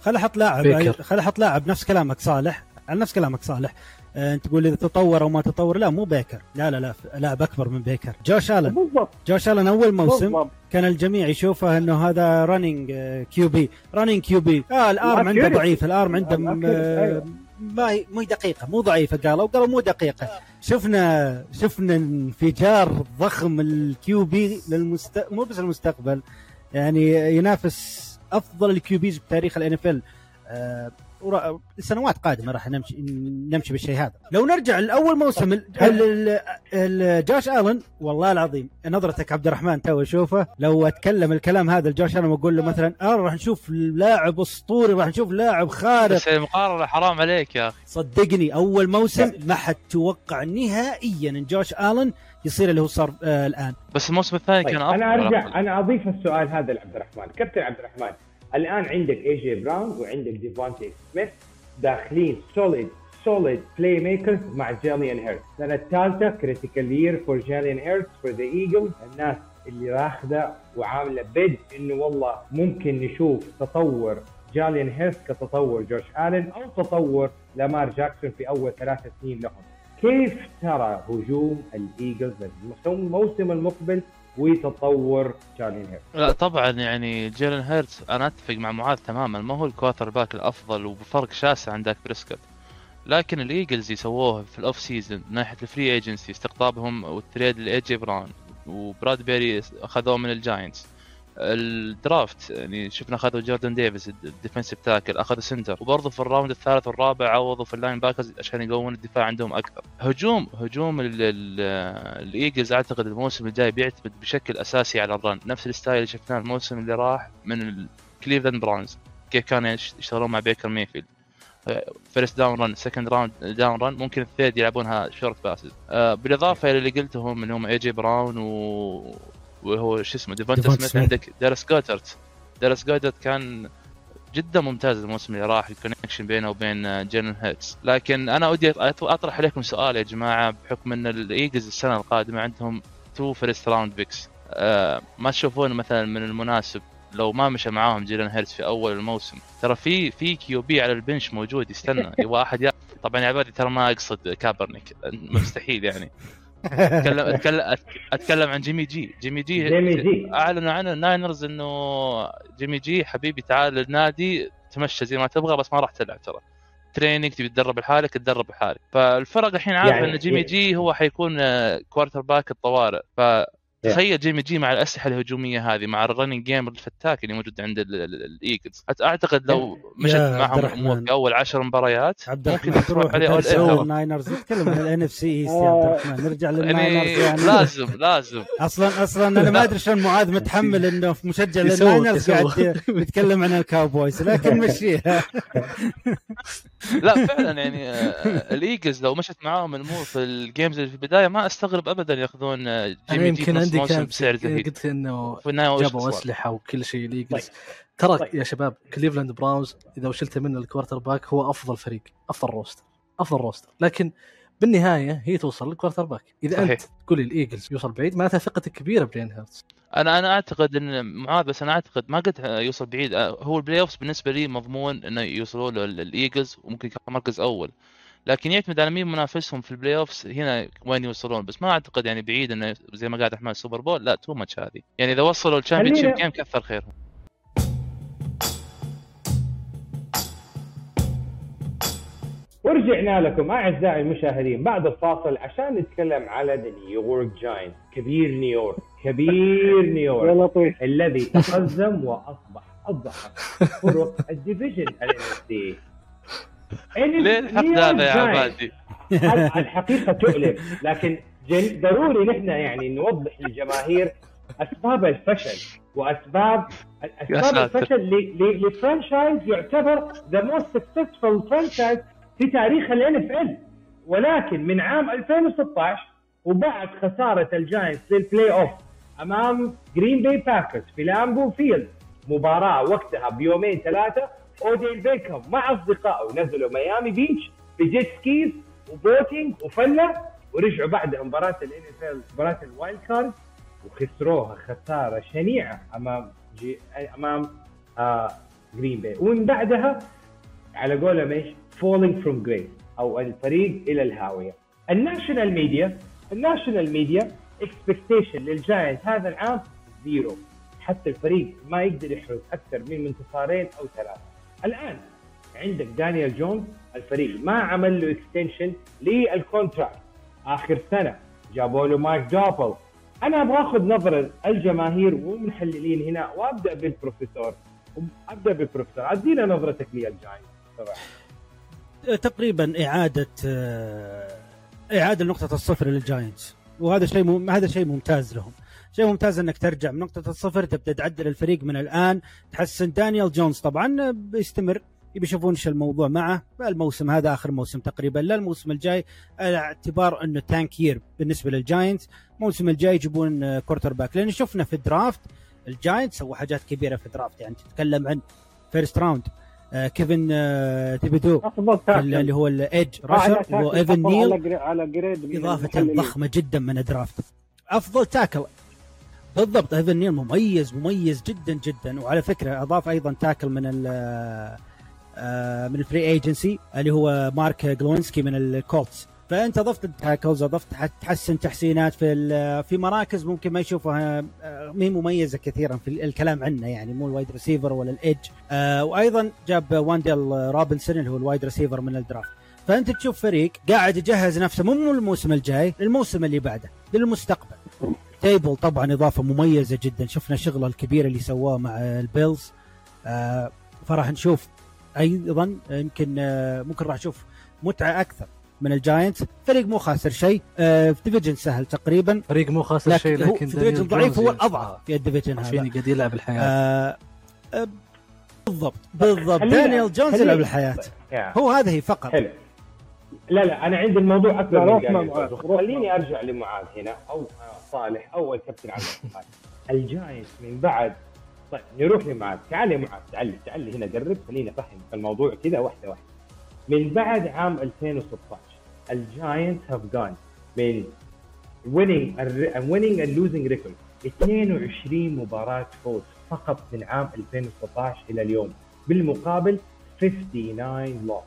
خل أحط لاعب بيكر. خل أحط لاعب نفس كلامك صالح على نفس كلامك صالح. آه، أنت تقول إذا تطور أو ما تطور لا مو بيكر. لا لا لا لاعب أكبر من بيكر. جوش آلن. بالضبط. جوش آلن أول موسم بالضبط. كان الجميع يشوفه إنه هذا running QB running QB آه ال arm عنده. ضعيف ال arm عنده م- ال accuracy، أيوة. ما هي مو دقيقة مو ضعيفة قالوا قالوا مو دقيقة. شفنا شفنا انفجار ضخم ال QB للمست... مو بس المستقبل يعني ينافس أفضل ال QBs بتاريخ ال NFL. سنوات قادمة راح نمشي نمشي بالشيء هذا. لو نرجع لأول موسم ال- ال- ال- جوش آلن والله العظيم نظرتك عبد الرحمن تو أشوفه. لو أتكلم الكلام هذا لجوش آلن وأقول له مثلا آه راح نشوف لاعب أسطوري راح نشوف لاعب خارق. بس المقارنه حرام عليك يا أخي. صدقني أول موسم ما حد توقع نهائيا إن جوش آلن يصير اللي هو صار آه الآن. بس الموسم الثاني طيب كان أفضل. أنا ارجع أنا أضيف السؤال هذا لعبد الرحمن. كابتن عبد الرحمن الآن عندك اي جي براون وعندك ديفونتي سميث داخلين solid solid playmakers مع جاليان هيرت السنة الثالثة critical year for جاليان هيرت for the Eagles الناس اللي راخذه وعاملة bet إنه والله ممكن نشوف تطور جاليان هيرت كتطور جوش الن أو تطور لامار جاكسون في أول ثلاث سنين لهم. كيف ترى هجوم الإيجلز الموسم المقبل وتطور جالين هيرت لا طبعا يعني جيلن هيرتز أنا أتفق مع معاذ تماما ما هو ال quarterback الأفضل وبفرق شاسع عن داك بريسكوت. لكن الإيجلز يسووه في ال off season من ناحية ال free agency استقطابهم وال trade لاي جي براون وبراد بيري أخذوه من الجاينتس ال draft يعني شفنا أخذوا جوردن ديفيس ال defensive tackle أخذوا center وبرضه في ال round الثالث والرابع عوضوا في ال linebackers عشان يقوون الدفاع عندهم أكثر. هجوم هجوم ال- ال- الإيجلز أعتقد الموسم الجاي بيعتمد بشكل أساسي على ال run. نفس ال style اللي شفناه الموسم اللي راح من الكليفلاند براونز كيف يش- يشتغلون مع بيكر ميفيلد first down run second round down run ممكن ال third يلعبونها short passes آه بالإضافة إلى اللي قلتهم اللي هم اي جي براون و... وهو شو اسمه ديفونتا ديفونتا سميث سميث. عندك دارس جوترت دارس جوترت كان جدا ممتاز الموسم اللي راح ال connection بينه وبين جيلن هيرتس لكن أنا ودي أطرح عليكم سؤال يا جماعة بحكم إن الايجلز السنة القادمة عندهم two first round picks آه ما تشوفون مثلا من المناسب لو ما مشى معاهم جيلن هيرتس في أول الموسم؟ ترى في في QB على ال bench موجود يستنى يبغى واحد يا... طبعا يا عبادي ترى ما أقصد كابرنيك مستحيل يعني. اتكلم اتكلم أتكلم عن جيمي جي. جيمي جي جيمي جي. أعلنوا عنه الناينرز إنه جيمي جي حبيبي تعال للنادي تمشى زي ما تبغى بس ما راح تلعب ترى. training تبي تدرب لحالك تدرب لحالك. فالفرق الحين عارفه يعني- إن جيمي جي هو حيكون quarterback الطوارئ فتخيل جيمي جي مع الأسلحة الهجومية هذه مع ال running game الفتاك اللي موجود عند ال- ال- الإيجلز. أعتقد لو مشت يا عبد معهم الرحمن. الأمور في أول عشر مباريات عبد ممكن الرحمن تروح تروح عليه أول error. الناينرز نتكلم عن ال NFC East يا عبد الرحمن. نرجع للناينرز يعني يعني. لازم لازم. أصلا أصلا أنا ما أدري شلون معاذ متحمل إنه في مشجع للناينرز. قاعد يتكلم عن الكاوبويز لكن مشيها. لا فعلا يعني آه، الإيجلز لو مشت معاهم الأمور في ال games اللي في البداية ما أستغرب ابدا يأخذون آه، جيمي جي يمكن عندي موسم كان بسعر زهيد قلت إنه جابوا؟ أسلحة وكل شيء. الإيجلز ترى طيب. يا شباب كليفلاند براونز إذا وشلت منه ال quarterback هو أفضل فريق أفضل روستر أفضل روستر لكن بالنهاية هي توصل لل quarterback إذا صحيح. انت تقول لي الإيجلز يوصل بعيد معناتها ثقتك كبيرة بجيلن هيرتز. أنا أنا أعتقد إن معاذ بس أنا أعتقد ما قد يوصل بعيد. آه، هو ال playoffs بالنسبة لي مضمون إنه يوصلوا له ال- الايجلز وممكن يكون مركز أول. لكن يعتمد على مين منافسهم في ال playoffs هنا وين يوصلون. بس ما أعتقد يعني بعيد إنه زي ما قاعد أحمد ال Super Bowl لا too much هذه. يعني إذا وصلوا ال championship game كثر خيرهم. ورجعنا لكم أعزائي المشاهدين بعد الفاصل عشان نتكلم على نيويورك جاينت كبير نيويورك كبير يا نيويورك لطيف. الذي تقزم وأصبح اضعف فرق ال division ال NFC ليه الحقد هذا يا عبادي؟ الحقيقة تؤلم لكن ضروري نحن يعني نوضح للجماهير أسباب الفشل وأسباب أسباب. الفشل ل- ل- ل franchise يعتبر the most successful franchise في تاريخ ال NFL ولكن من عام 2016 وبعد خسارة الجاينتس لل playoff أمام جرين باي باكرز في لامبو فيلد مباراة وقتها بيومين ثلاثة اوديل بيكهام مع اصدقائه نزلوا ميامي بيتش ب jet skis و boating وفلة ورجعوا بعدها مباراة الان مباراة ال wild card وخسروها خسارة شنيعة أمام جي أمام آه جرين باي ومن بعدها على قولهم إيش؟ falling from grace أو الفريق إلى الهاوية. ال national media ال national media expectation للجاينت هذا العام zero حتى الفريق ما يقدر يحرز أكثر من انتصارين أو ثلاثة. الآن عندك دانيال جونز الفريق ما عمل له extension لل contract آخر سنة جابوا له مايك دابول أنا أبغى أخذ نظره الجماهير والمحللين هنا وأبدأ بالبروفيسور. أبدأ بالبروفيسور. أدينا نظرتك للجاينت صراحة تقريبا إعادة آه، إعادة نقطة الصفر للجاينتس وهذا شيء. هذا شيء ممتاز لهم. شيء ممتاز إنك ترجع. من نقطة الصفر تبدأ تعدل الفريق من الآن. تحسن دانيال جونز طبعا بيستمر. يبي يشوفون إيش الموضوع معه. الموسم هذا آخر موسم تقريبا. لا الموسم الجاي. على اعتبار إنه tank year بالنسبة للجاينتس الموسم الجاي يجيبون quarterback لأن شفنا في ال draft الجاينت سووا حاجات كبيرة في ال draft يعني تتكلم عن first round آه كيفون آه تيبيدو اللي هو ال edge rusher tackle اللي هو ايفن حطوه نيل على جري- على جريد إضافة. ضخمة جدا من ال draft أفضل tackle بالضبط ايفن نيل مميز مميز جدا جدا. وعلى فكرة أضاف أيضا tackle من ال آه، من ال free agency اللي هو مارك جلوينسكي من الكولتس فأنت اضفت ال tackles اضفت تحسن تحسينات في في مراكز ممكن ما يشوفها آه، مين مميزة كثيرا في الكلام عنه يعني مو ال wide receiver ولا ال edge آه، وأيضا جاب وانديل روبنسون اللي هو ال wide receiver من ال draft فأنت تشوف فريق قاعد يجهز نفسه مو الموسم الجاي للموسم اللي بعده للمستقبل. دابول طبعا اضافه مميزه جدا شفنا شغله الكبير اللي سواه مع البيلز آه فراح نشوف أيضا يمكن آه ممكن راح نشوف متعه أكثر من الجاينتس فريق مو خاسر شيء آه في division سهل تقريبا فريق مو خاسر شيء لكن في division ضعيف هو الاضعف في ال division هذا قاعد يلعب الحياة آه آه بالضبط بالضبط دانيال جونز يلعب الحياة يا. هو هذا هي فقط حلو لا لا أنا عندي الموضوع اكبر من خليني ارجع لمعاذ هنا أو آه، صالح أو الكابتن عبد الرحمن. الجاينتس من بعد. طيب نروح لمعاذ تعال يا معاذ تعال تعال هنا قرب خلينا أفهم الموضوع كذا واحدة واحدة. من بعد عام 2016 الجاينتس have gone من winning winning and losing record. 22 مباراة فوز فقط من عام 2016 إلى اليوم. بالمقابل 59 loss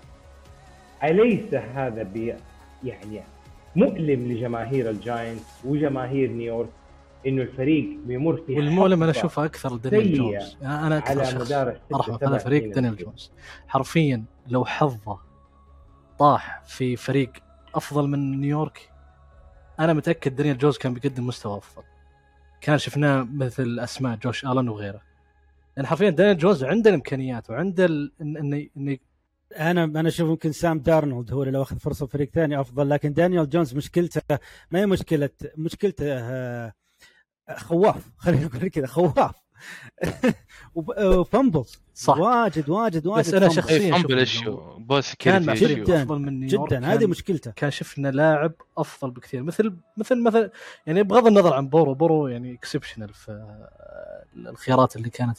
أليس هذا بي يعني مؤلم لجماهير الجاينتس وجماهير نيويورك إنه الفريق بيمر في والمؤلم أنا حقبة اشوفها أكثر دانيال جونز. أنا أكثر على شخص. مدار الست أرحم. سبع هذا فريق دانيال. جونز. حرفيا لو حظه طاح في فريق أفضل من نيويورك أنا متأكد دانيال جونز كان بيقدم مستوى أفضل. كان شفناه مثل أسماء جوش الن وغيره. لأن حرفيا دانيال جونز عنده الإمكانيات وعنده انه انه أنا أنا أشوف يمكن سام دارنولد هو اللي لو أخذ فرصة فريق ثاني أفضل لكن دانيال جونز مشكلته ما هي مشكلة مشكلته آه، خواف خلينا نقول كذا خواف. وفامبلز صح. واجد واجد واجد بس أنا فامبلز. شخصياً فامبل ايشو بوس كان جداً. أفضل من نيويورك جدا كان- هذه مشكلته. كان شفنا لاعب أفضل بكثير. مثل مثل مثل يعني بغض النظر عن بورو بورو يعني اكسبشنال في آه، الخيارات اللي كانت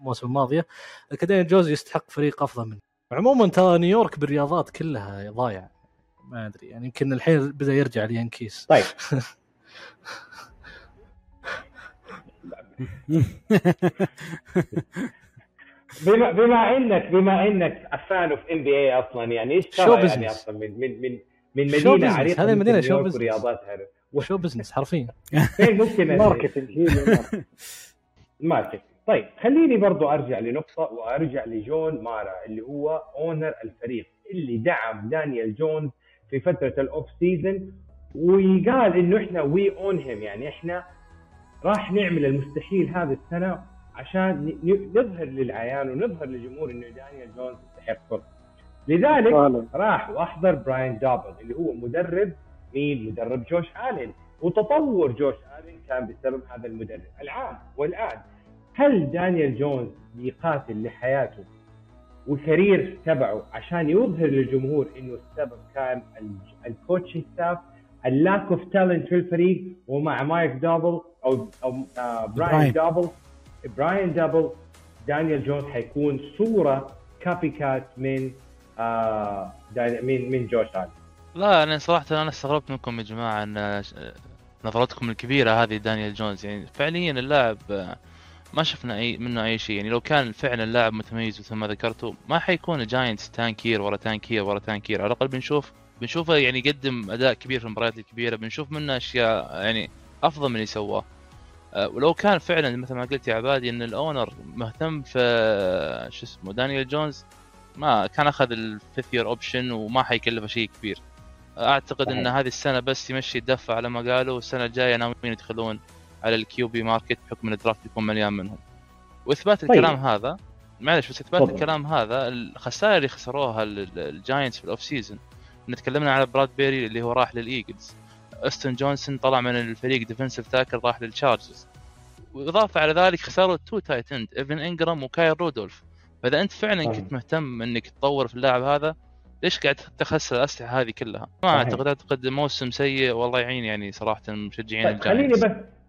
الموسم الماضية لكن دانيال جوز يستحق فريق أفضل منه. عموما ترى نيويورك بالرياضات كلها ضايع ما أدري يعني يمكن الحين بدأ يرجع اليانكيس طيب بما بما انك بما إنك فان اوف ام بي اي أصلا يعني إيش شو ترى يعني بزنس. أصلا من من من من شو مدينة بزنس. عريقة هذه مثل مدينة شو بزنس. ورياضاتها وشو بزنس حرفيا فين ممكن marketing marketing. طيب خليني برضو أرجع لنقطة وأرجع لجون مارا اللي هو owner الفريق اللي دعم دانيال جونز في فترة ال off season وقال إنه إحنا we own him يعني إحنا راح نعمل المستحيل هذه السنة عشان نظهر للعيان ونظهر للجمهور إنه دانيال جونز يستحق فرصة. لذلك فعلا. راح واحضر براين دابول اللي هو مدرب مين؟ مدرب جوش آلين. وتطور جوش آلين كان بسبب هذا المدرب العام والآن. هل دانيال جونز بيقاتل لحياته وال career تبعه عشان يظهر للجمهور إنه السبب كان ال coaching staff ال lack of talent في الفريق ومع مايك دابل أو أو آه براين. دابل. براين دابل دانيال جونز حيكون صورة copy cat من آه من من جوش الين لا أنا صراحة أنا استغربت منكم يا جماعة أن نظرتكم الكبيرة هذه دانيال جونز. يعني فعليا اللاعب آه، ما شفنا اي منه أي شيء. يعني لو كان فعلا لاعب متميز مثل ما ذكرتوا ما حيكون الجاينتس tank year ورا tank year ورا tank year على الأقل بنشوف بنشوفه يعني يقدم أداء كبير في المباريات الكبيرة. بنشوف منه أشياء يعني أفضل من اللي سواه. آه، ولو كان فعلا مثل ما قلت يا عبادي إن ال owner مهتم في شو اسمه دانيال جونز ما كان أخذ ال fifth year option وما حيكلفه شيء كبير. أعتقد إن. هذه السنة بس يمشي الدفه على ما قالوا. والسنة الجاية ناويين يدخلون على ال QB market بحكم إن ال draft يكون مليان منهم وإثبات طيب. الكلام هذا معلش بس إثبات. الكلام هذا الخسائر اللي خسروها ال- ال- الجاينتس في ال off season تكلمنا على برادبيري اللي هو راح للايجلز أوستن جونسون طلع من الفريق defensive tackle راح للتشارجرز وإضافة على ذلك خسروا two tight end ايفن انجرام وكايل رودولف فإذا أنت فعلا صحيح. كنت مهتم إنك تطور في اللاعب هذا ليش قاعد تخسر الأسلحة هذه كلها؟ ما صحيح. أعتقد اعتقد موسم سيء والله يعين يعني صراحة مشجعين طيب خليني بس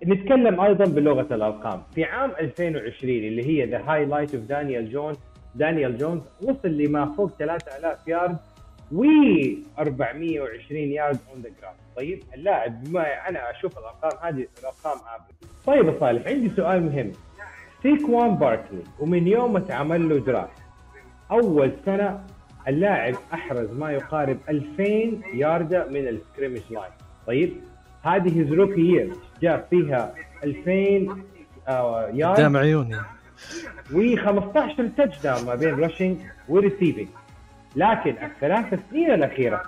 نتكلم أيضا بلغة الأرقام. في عام 2020 اللي هي the highlight of دانيال جونز دانيال جونز وصل لما فوق 3000 يارد و 420 yard on the ground طيب اللاعب بما أنا أشوف الأرقام هذه الأرقام average طيب يا صالح عندي سؤال مهم. سيكوان باركلي ومن يوم ما اتعمل له draft أول سنة اللاعب أحرز ما يقارب 2000 ياردة من ال scrimmage line. طيب هذه his rookie year جاب فيها 2000 آه، يارد. قدام عيوني. و15 touchdown ما بين rushing و receiving لكن الثلاث سنين الأخيرة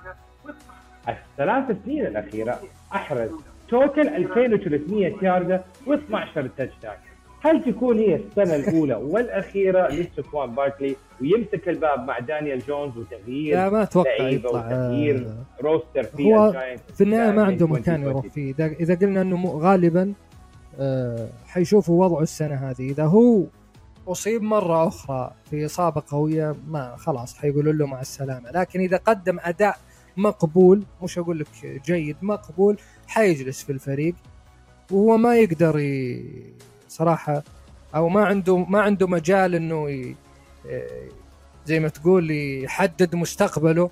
الثلاث سنين الأخيرة أحرز total 2300 ياردة و12 touchdown هل تكون هي السنة الأولى والأخيرة لسيكوان باركلي ويمسك الباب مع دانيال جونز وتغيير لا ما لعيبة يطلع وتغيير آه، roster في هو في النهاية ما من عنده مكان 2020. يروح فيه اذا إذا قلنا مو- غالبا آه، حيشوفوا وضعه السنة هذه إذا هو أصيب مرة أخرى في إصابة قوية ما خلاص حيقولوا له مع السلامة لكن إذا قدم أداء مقبول مش أقول لك جيد مقبول حيجلس في الفريق وهو ما يقدر ي... صراحة أو ما عنده ما عنده مجال إنه ي... آه، زي ما تقول يحدد مستقبله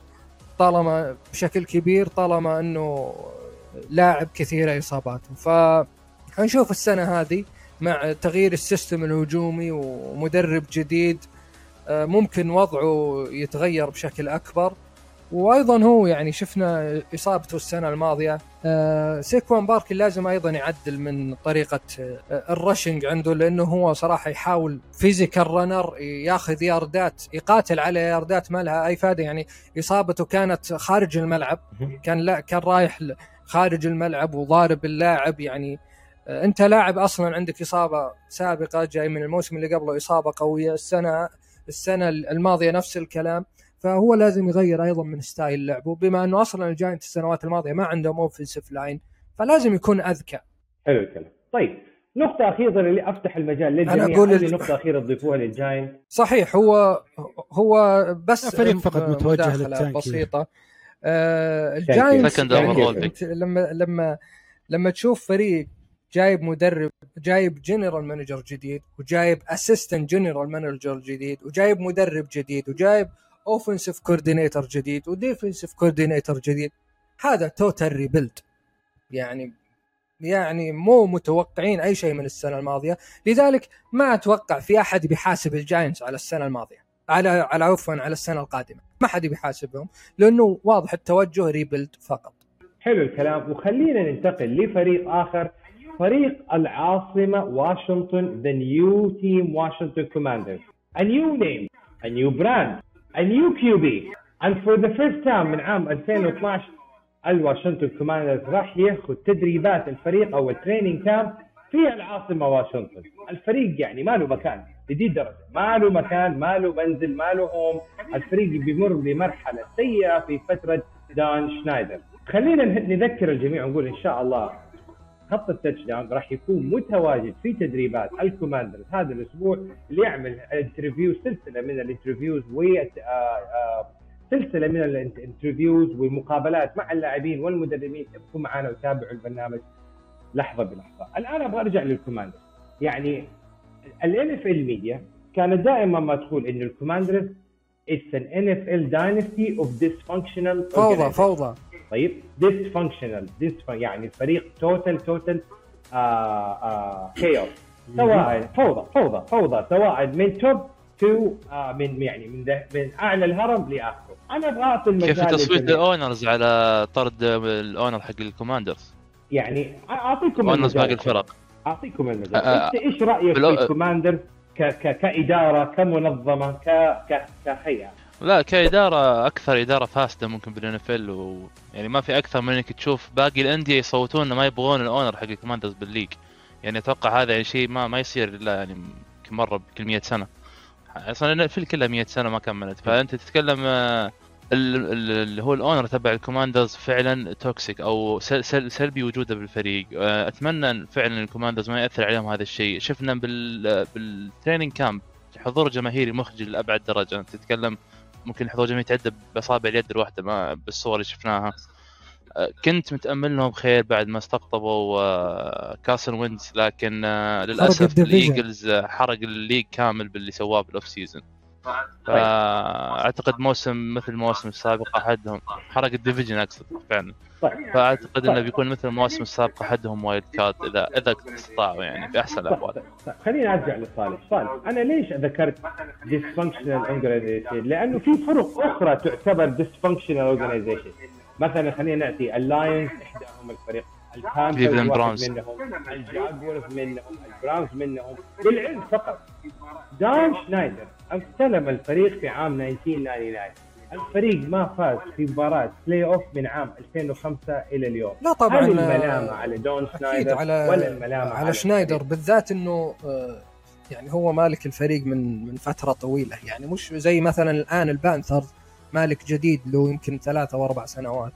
طالما بشكل كبير طالما إنه لاعب كثيره إصاباته. ف حنشوف السنة هذه مع تغيير السيستم الهجومي ومدرب جديد آه، ممكن وضعه يتغير بشكل أكبر. وأيضا هو يعني شفنا إصابته السنة الماضية. آه سيكوان باركلي لازم أيضا يعدل من طريقة آه ال rushing عنده لأنه هو صراحة يحاول physical runner ياخذ ياردات يقاتل على ياردات ما لها أي فائده يعني إصابته كانت خارج الملعب كان لا كان رايح خارج الملعب وضارب اللاعب. يعني آه أنت لاعب أصلا عندك إصابة سابقة جاي من الموسم اللي قبله إصابة قوية. السنة السنة الماضية نفس الكلام. فهو لازم يغير أيضا من style لعبه بما أنه أصلا الجاينت السنوات الماضية ما عندهم offensive line فلازم يكون أذكى. حلو الكلام. طيب نقطة أخيرة اللي أفتح المجال للجميع. أنا أقول ال- نقطة أخيرة تضيفوها للجاينت صحيح هو هو بس فريق فقط متوجه مداخلة لل tanking. بسيطة. آه الجاينتس Second يعني لما لما لما تشوف فريق جايب مدرب جايب general manager جديد وجايب assistant general manager جديد وجايب مدرب جديد وجايب offensive coordinator جديد و defensive coordinator جديد. هذا total rebuild يعني يعني مو متوقعين أي شيء من السنة الماضية. لذلك ما أتوقع في أحد بيحاسب الجاينتس على السنة الماضية. على على عفوا على السنة القادمة. ما حد بيحاسبهم لأنه واضح التوجه rebuild فقط. حلو الكلام. وخلينا ننتقل لفريق آخر. فريق العاصمة واشنطن the new team Washington Commanders. A new name a new brand. A new QB and for the first time من عام 2012 الواشنطن كوماندرز راح ياخذ تدريبات الفريق أو ال training camp في العاصمة واشنطن. الفريق يعني ما له مكان لدي الدرجة ما له مكان ما له منزل ما له home الفريق بيمر بمرحلة سيئة في فترة دان شنايدر. خلينا نذكر الجميع ونقول إن شاء الله خط ال touchdown راح يكون متواجد في تدريبات الكوماندرز هذا الأسبوع ليعمل interview سلسلة من ال interviews و آه، آه، سلسلة من ال interviews ومقابلات مع اللاعبين والمدربين. ابقوا معنا وتابعوا البرنامج لحظة بلحظة. الآن أبغى أرجع للكوماندرز. يعني ال NFL media كانت دائما ما تقول انه ال Commanders It's an NFL dynasty of dysfunctional فوضى organizations. فوضى. طيب؟ Dysfunctional dysfun يعني الفريق total total chaos سواء فوضى فوضى فوضى. سواء من top to من يعني من من أعلى الهرم لآخره. أنا أبغى أعطي المجال كيف تصويت. ال owners على طرد ال owner حق ال Commanders؟ يعني أعطيكم owners باقي الفرق. أعطيكم المجال. آه، أنت إيش رأيك في ال Commanders ك ك كإدارة كمنظمة ك ك كهيئة؟ لا كإدارة أكثر إدارة فاسدة ممكن بال NFL و... يعني ما في أكثر من إنك تشوف باقي الأندية يصوتون ما يبغون ال owner حق ال Commanders بال league. يعني أتوقع هذا يعني شيء ما ما يصير إلا يعني مرة بكل 100 سنة. أصلا في كلها 100 سنة ما كملت. فأنت تتكلم آه، ال- ال- اللي هو ال owner تبع ال Commanders فعلا toxic أو سل سل سلبي وجوده بالفريق. آه، أتمنى فعلا ال Commanders ما يأثر عليهم هذا الشيء. شفنا بال بال training camp حضور جماهيري مخجل لأبعد درجة. تتكلم ممكن الحضور جماهيري يتعدى بأصابع اليد الواحدة ما بالصور اللي شفناها آه، كنت متأمل لهم خير بعد ما استقطبوا آه، كارسون وينتز لكن آه، للأسف. ال Eagles حرق ال league كامل باللي سواه بال off-season فأعتقد موسم مثل المواسم السابقه أحدهم. حرق ال division أقصد فعلا. طيب. فأعتقد إنه بيكون مثل المواسم السابقه أحدهم wild card اذا إذا استطاعوا يعني في احسن الأحوال. طيب. طيب خليني أرجع لصالح صالح أنا ليش ذكرت dysfunctional organization لأنه في فرق أخرى تعتبر dysfunctional organization. مثلا خلينا نأتي ال Lions إحداهم الفريق. Browns. منهم. ال Jaguars منهم. ال Browns منهم. للعلم فقط. دان شنايدر استلم الفريق في عام 1999 الفريق ما فاز في مباراة playoff من عام 2005 إلى اليوم. لا طبعا هل الملامة على دون شنايدر على ولا الملامة على شنايدر؟ بالذات إنه آه، يعني هو مالك الفريق من من فترة طويلة. يعني مش زي مثلا الآن ال Panthers مالك جديد له يمكن ثلاثة أو أربع سنوات.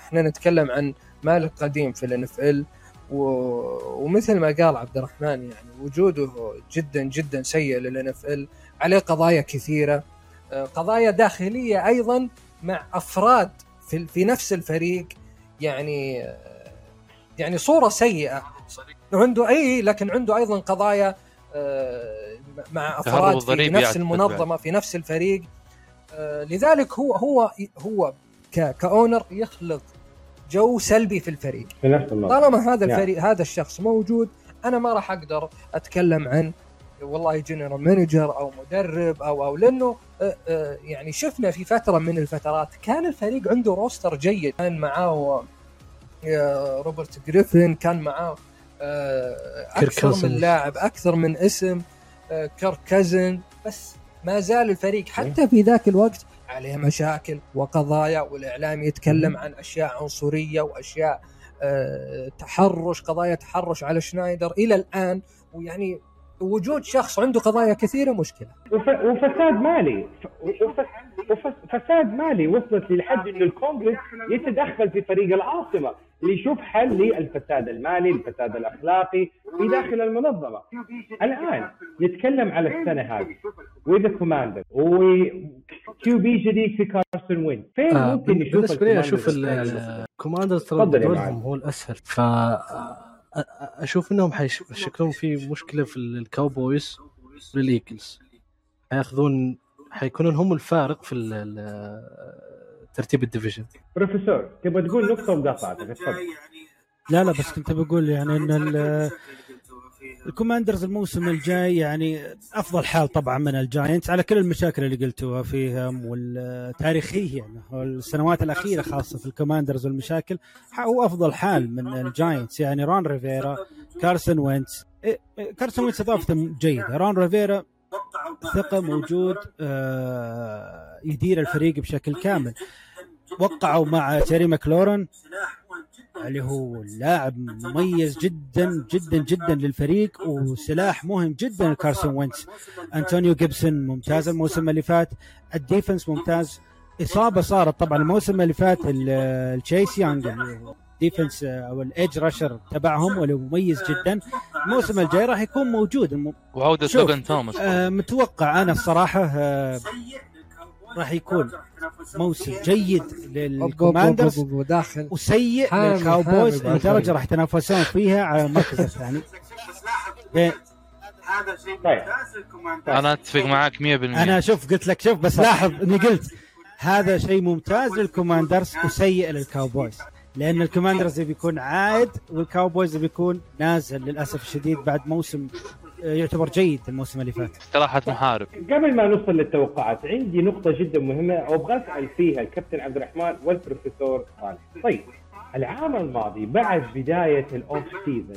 إحنا نتكلم عن مالك قديم في ال NFL ومثل ما قال عبد الرحمن يعني وجوده جدا جدا سيء لل NFL عليه قضايا كثيرة. آه، قضايا داخلية أيضا مع أفراد في في نفس الفريق. يعني آه، يعني صورة سيئة. عنده إي لكن عنده أيضا قضايا آه، مع أفراد في نفس يعتمد المنظمة في نفس الفريق. لذلك هو هو هو ك owner يخلق جو سلبي في الفريق. طالما هذا نعم. الفريق هذا الشخص موجود أنا ما راح أقدر أتكلم عن والله general manager أو مدرب أو أو لأنه آه، آه، يعني شفنا في فترة من الفترات كان الفريق عنده roster جيد. كان معاه آه، روبرت جريفن كان معاه أكثر من. لاعب أكثر من اسم كيرك كازنز بس ما زال الفريق حتى في ذاك الوقت عليه مشاكل وقضايا والإعلام يتكلم عن أشياء عنصرية وأشياء آه، تحرش قضايا تحرش على شنايدر إلى الآن. ويعني وجود شخص عنده قضايا كثيرة مشكلة وف... وفساد مالي ف... وف... وف... فساد مالي وصلت لحد إنه الكونغرس يتدخل في فريق العاصمه ليشوف حل للفساد المالي، الفساد الأخلاقي في داخل المنظمة. الآن نتكلم على السنة هذه و the Commanders و QB جديد في كارسون وين، فين آه، ممكن نشوف بالنسبة لي أشوف ال Commanders؟ ترى دورهم. هو الأسهل ف أ- أشوف إنهم حيشكلون في مشكلة في ال Cowboys وال Eagles حياخذون حيكونون هم الفارق في ترتيب ال division. بروفيسور تبغى تقول نقطة وقاطعتك تفضل. لا لا بس كنت بقول يعني إن ال- ال Commanders الموسم الجاي يعني أفضل حال طبعا من ال Giants على كل المشاكل اللي قلتوها فيهم والتاريخية يعني السنوات الأخيرة خاصة في ال Commanders والمشاكل هو أفضل حال من ال Giants يعني. رون ريفيرا كارسون وينتس إيه، إيه، كارسون وينتس اضافته جيدة. رون ريفيرا ثقة موجود آه، يدير الفريق بشكل كامل. وقعوا مع تيري ماكلورن اللي هو لاعب مميز جدا جدا جدا للفريق وسلاح مهم جدا لكارسون وينتس أنطونيو جيبسون ممتاز الموسم اللي فات. ال defense ممتاز. إصابة صارت طبعا الموسم اللي فات ال- التشيس يانج يعني defense أو ال edge rusher تبعهم واللي مميز جدا. الموسم الجاي راح يكون موجود. الم- وعودة توماس آه متوقع أنا الصراحة آه راح يكون. موسم جيد لل Commanders. داخل. وسيء لل Cowboys لدرجه راح يتنافسون فيها على المركز الثاني. إيه، طيب. أنا أتفق معك 100% أنا شوف قلت لك شوف بس لاحظ إني قلت هذا شيء ممتاز لل Commanders وسيء لل Cowboys. لأن ال Commanders بيكون عائد وال Cowboys بيكون نازل للأسف الشديد بعد موسم يعتبر جيد الموسم اللي فات. استراحه محارب. قبل ما نوصل للتوقعات عندي نقطة جدا مهمة وأبغى أسأل فيها الكابتن عبد الرحمن والبروفيسور صالح. طيب العام الماضي بعد بداية ال off-season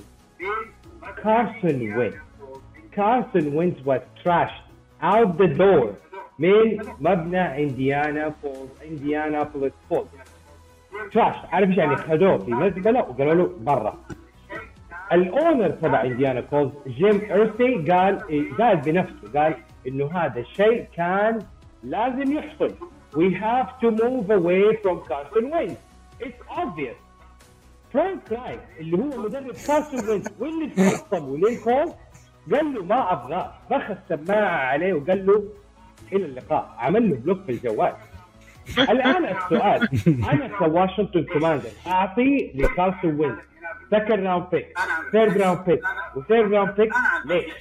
كارسون وين كارسون وينز was trashed out the door من مبنى انديانا بولز انديانا بوليس بولز trash عارف إيش يعني؟ خذوه في مزبلة وقالوا له برا. ال owner تبع انديانا Colts جيم ارسي قال قال بنفسه قال إنه هذا الشيء كان لازم يحصل. We have to move away from Carson Wentz. It's obvious. فرانك رايك اللي هو مدرب كارسون وينز واللي تعصبوا لل Colts قال له ما ابغاه رخى السماعة عليه وقال له إلى اللقاء. عمل له block في الجوال. الآن السؤال. أنا ك Washington Commanders أعطي لكارسون وينز. second round pick third round pick و third round pick ليش؟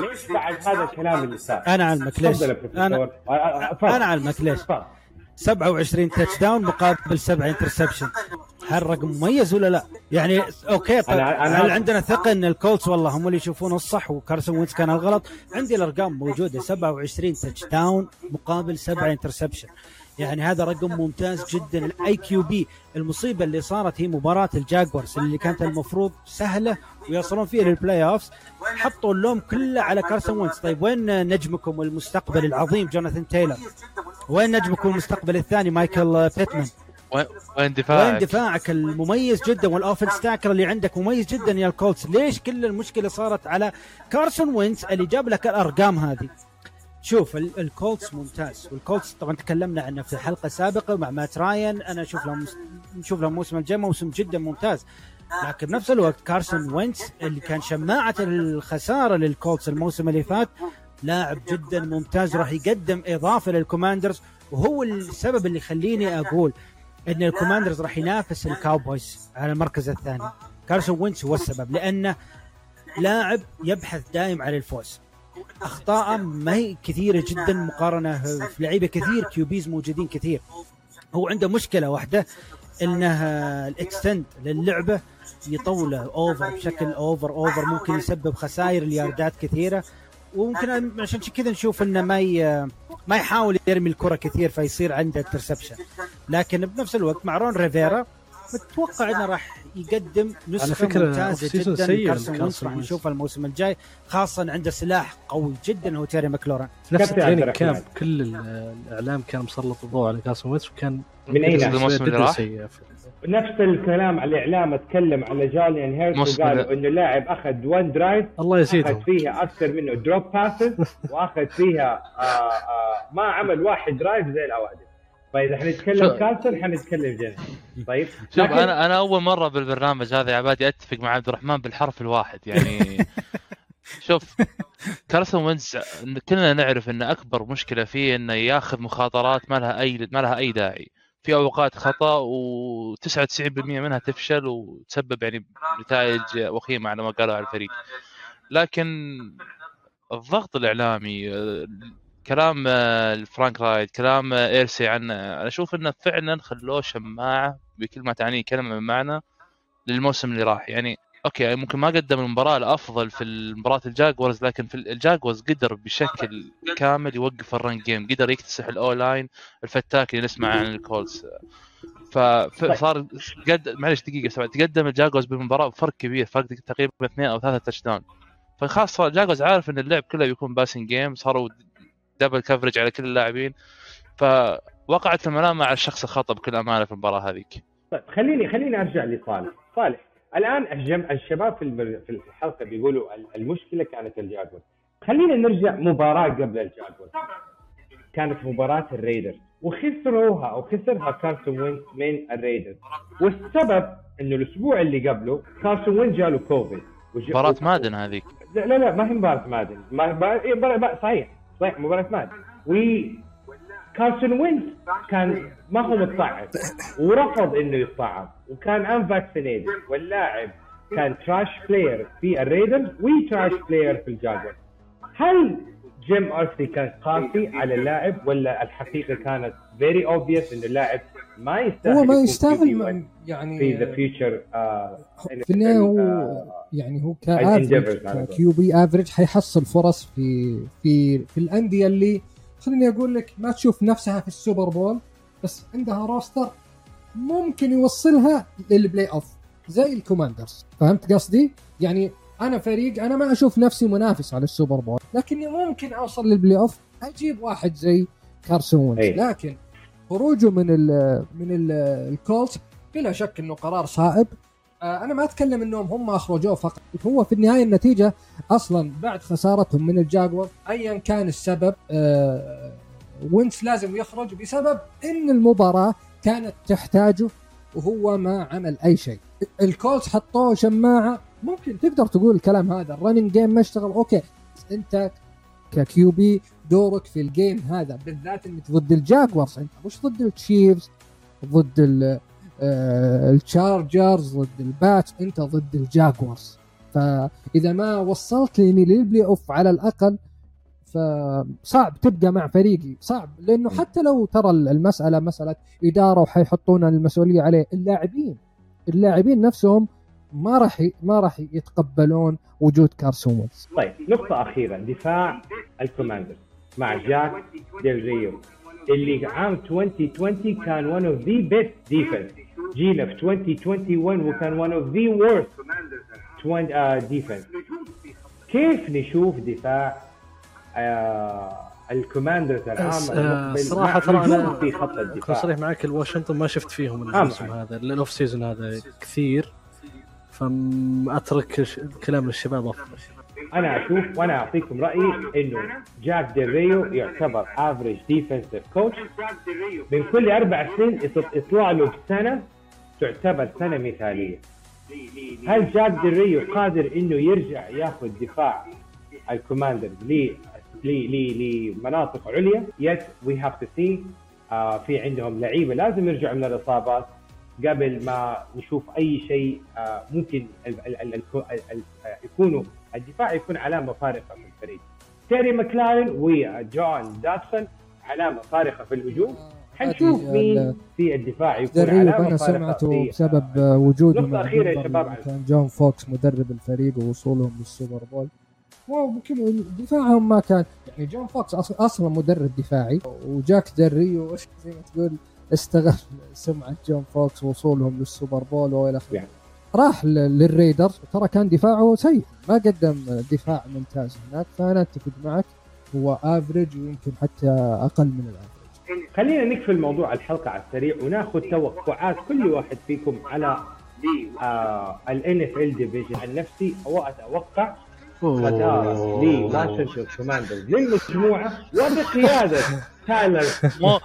ليش بعد هذا الكلام اللي صار؟ أنا علمك ليش. أنا آه، آه، تفضل. أنا علمك ليش تفضل. 27 touchdown مقابل 7 interception هل رقم مميز ولا لا؟ يعني okay طيب أنا- أنا- هل عندنا ثقة إن ال Colts والله هم اللي يشوفون الصح وكارسون وينز كان الغلط؟ عندي الأرقام موجودة 27 touchdown مقابل 7 interception يعني هذا رقم ممتاز جدا. ال a QB المصيبة اللي صارت هي مباراة ال Jaguars اللي كانت المفروض سهلة ويصلون فيها لل playoffs حطوا اللوم كله على كارسون وينز. طيب وين نجمكم المستقبل العظيم جوناثان تايلر؟ وين نجمكم المستقبل الثاني مايكل بيتمان؟ وين وين وين دفاعك؟ دفاعك المميز جدا وال offense تاكر اللي عندك مميز جدا يا ال Colts؟ ليش كل المشكلة صارت على كارسون وينز اللي جاب لك الأرقام هذه؟ شوف ال- ال Colts ممتاز. وال Colts طبعا تكلمنا عنه في حلقة سابقة مع مات راين. أنا أشوف لهم نشوف لهم الموسم الجاي موسم جدا ممتاز. لكن بنفس الوقت كارسون وينز اللي كان شماعة الخسارة لل Colts الموسم اللي فات لاعب جدا ممتاز راح يقدم إضافة لل Commanders. وهو السبب اللي يخليني أقول إن ال Commanders راح ينافس ال Cowboys على المركز الثاني. كارسون وينز هو السبب لأنه لاعب يبحث دائم عن الفوز. اخطاءه ما هي كثيرة جدا مقارنة في لعيبة كثير QBs موجودين كثير هو عنده مشكلة واحدة انه ال extend للعبة يطولة over بشكل over over ممكن يسبب خسائر الياردات كثيرة وممكن عشان كذا نشوف إنه ما. ما يحاول يرمي الكرة كثير فيصير عنده interception لكن بنفس الوقت مع رون ريفيرا متوقع إنه راح يقدم نسخة فكرة ممتازة جدا كارسون وينز راح وينز. نشوفه الموسم الجاي خاصه عنده سلاح قوي جدا هو تيري ماكلورن نفس عبد كان. كل ال- الإعلام كان مسلط الضوء على كاسون ويتس وكان من اي؟ الموسم اللي راح؟ سيء. نفس الكلام على الإعلام أتكلم على جاليان هيرت وقالوا إنه لاعب أخذ 1 درايف الله أخذ يزيدهم فيها أكثر منه دروب باسز وأخذ فيها آه آه ما عمل واحد درايف زي الأوادم فاذا حنتكلم شو- كارسون حنتكلم جنن طيب شوف لكن- أنا أنا أول مرة بالبرنامج هذا يا عبادي أتفق مع عبد الرحمن بالحرف الواحد يعني شوف كارسون وينز كلنا نعرف إن أكبر مشكلة فيه انه ياخذ مخاطرات ما لها اي ما لها أي داعي. في أوقات خطأ و99% منها تفشل وتسبب يعني نتائج وخيمة على ما قالوا على الفريق. لكن الضغط الإعلامي كلام آه، فرانك رايك كلام آه، إيرسي عنه. أنا أشوف إنه فعلا خلوه شماعة بكل ما تعنيه كلمة من معنى للموسم اللي راح. يعني okay ممكن ما قدم المباراة الأفضل في مباراه ال Jaguars لكن في ال Jaguars قدر بشكل كامل يوقف ال run game قدر يكتسح ال O-line الفتاك اللي نسمع عن ال Colts. فصار قد معلش دقيقة سبعة تقدم ال Jaguars بالمباراة بفرق كبير فرق تقريبا اثنين أو ثلاثة touchdown فخلاص صار Jaguars عارف إن اللعب كله بيكون passing game صاروا double coverage على كل اللاعبين. فوقعت الملامه على الشخص الخطا بكل أمانة في المباراة هذيك. طيب خليني خليني أرجع لصالح. صالح الآن الجم... الشباب في. في الحلقة بيقولوا ال- المشكلة كانت ال Jaguars. خلينا نرجع مباراة قبل ال Jaguars. كانت مباراة ال Raiders. وخسروها أو خسرها كارسون وينز من ال Raiders. والسبب إنه الأسبوع اللي قبله كارسون وينز جاله كوفيد. مباراة مادن هذيك. لا لا لا ما هي مباراة مادن. ما إيه، مباراة ما- صحيح. صحيح مباراة مادن و كارسون وينز كان ما هو متطعم ورفض إنه يتطعم وكان unvaccinated واللاعب كان trash player في ال Raiders و trash player في ال Jaguars هل جيم ارسي كان قاسي على اللاعب ولا الحقيقة كانت very obvious إنه اللاعب ما يستاهل هو ما يستاهل QB1 ما- يعني في the future في النهاية هو يعني هو ك average. QB average حيحصل فرص في في في الأندية اللي خليني أقول لك ما تشوف نفسها في ال Super Bowl بس عندها roster ممكن يوصلها لل playoff زي ال Commanders فهمت قصدي؟ يعني أنا فريق أنا ما أشوف نفسي منافس على ال Super Bowl لكني ممكن أوصل لل playoff أجيب واحد زي كارسون وينز أي. لكن خروجه من ال من ال ال Colts بلا شك إنه قرار صائب أنا ما أتكلم إنهم هم أخرجوه فقط. هو في النهاية النتيجة أصلا بعد خسارتهم من ال Jaguars ايا كان السبب آه، وينز لازم يخرج بسبب إن المباراة كانت تحتاجه وهو ما عمل أي شيء. ال Colts حطوه شماعة. ممكن تقدر تقول الكلام هذا. ال running game ما اشتغل. okay. أنت ك QB دورك في ال game هذا بالذات إنك ضد ال Jaguars. أنت مش ضد ال Chiefs ضد آه، ال Chargers ضد ال Pats انت ضد ال Jaguars فإذا ما وصلت لي لل playoff على الأقل فصعب تبقى مع فريقي. صعب لأنه حتى لو ترى المسألة مسألة إدارة وحيحطون المسؤولية عليه اللاعبين اللاعبين نفسهم ما راح ما راح يتقبلون وجود كارسون وينز طيب نقطة أخيرة دفاع ال commanders مع جاك ديل ريو اللي عام 2020 كان one of the best defense جينا في 2021 وكان the worst twen- آه، defense. كيف نشوف دفاع آه ال Commanders العام آه، مع ترى أنا في خط الدفاع. صريح معك الواشنطن ما شفت فيهم الموسم معك. هذا ال off season هذا كثير. فاترك الكلام للشباب أفضل. أنا أشوف وأنا أعطيكم رأيي إنه جاك ديل ريو يعتبر average defensive coach من كل أربع سنين يط- يطلع له بسنة تعتبر سنة مثالية. هل جاك ديل ريو قادر إنه يرجع ياخذ دفاع الكوماندر ل ل- ل- لمناطق عليا؟ yes we have to see في عندهم لعيبة لازم يرجعوا من الإصابات. قبل ما نشوف أي شيء آه، ممكن يكونوا الدفاع يكون علامه فارقه في الفريق تيري ماكلارن وجون داتسون علامه فارقه في الهجوم حنشوف هذه مين ال- في الدفاع يكون علامه أنا سمعته في بسبب آه، وجوده نقطة مع أخيرة يا شباب. كان جون فوكس مدرب الفريق ووصولهم للسوبر بول وممكن دفاعهم ما كان يعني جون فوكس أصلا مدرب دفاعي وجاك ديل ريو وش زي ما تقول استغل سمعة جون فوكس ووصولهم للسوبر بول وإلى آخره يعني. راح لل Raiders ترى كان دفاعه سيء. ما قدم دفاع ممتاز هناك فأنا أتفق معك هو average ويمكن حتى أقل من ال average خلينا نقفل موضوع الحلقة على السريع وناخذ توقعات كل واحد فيكم على آه ال NFL division عن نفسي هو أتوقع خسارة لواشنطن كوماندرز للمجموعة وبقيادة. تايلر. مو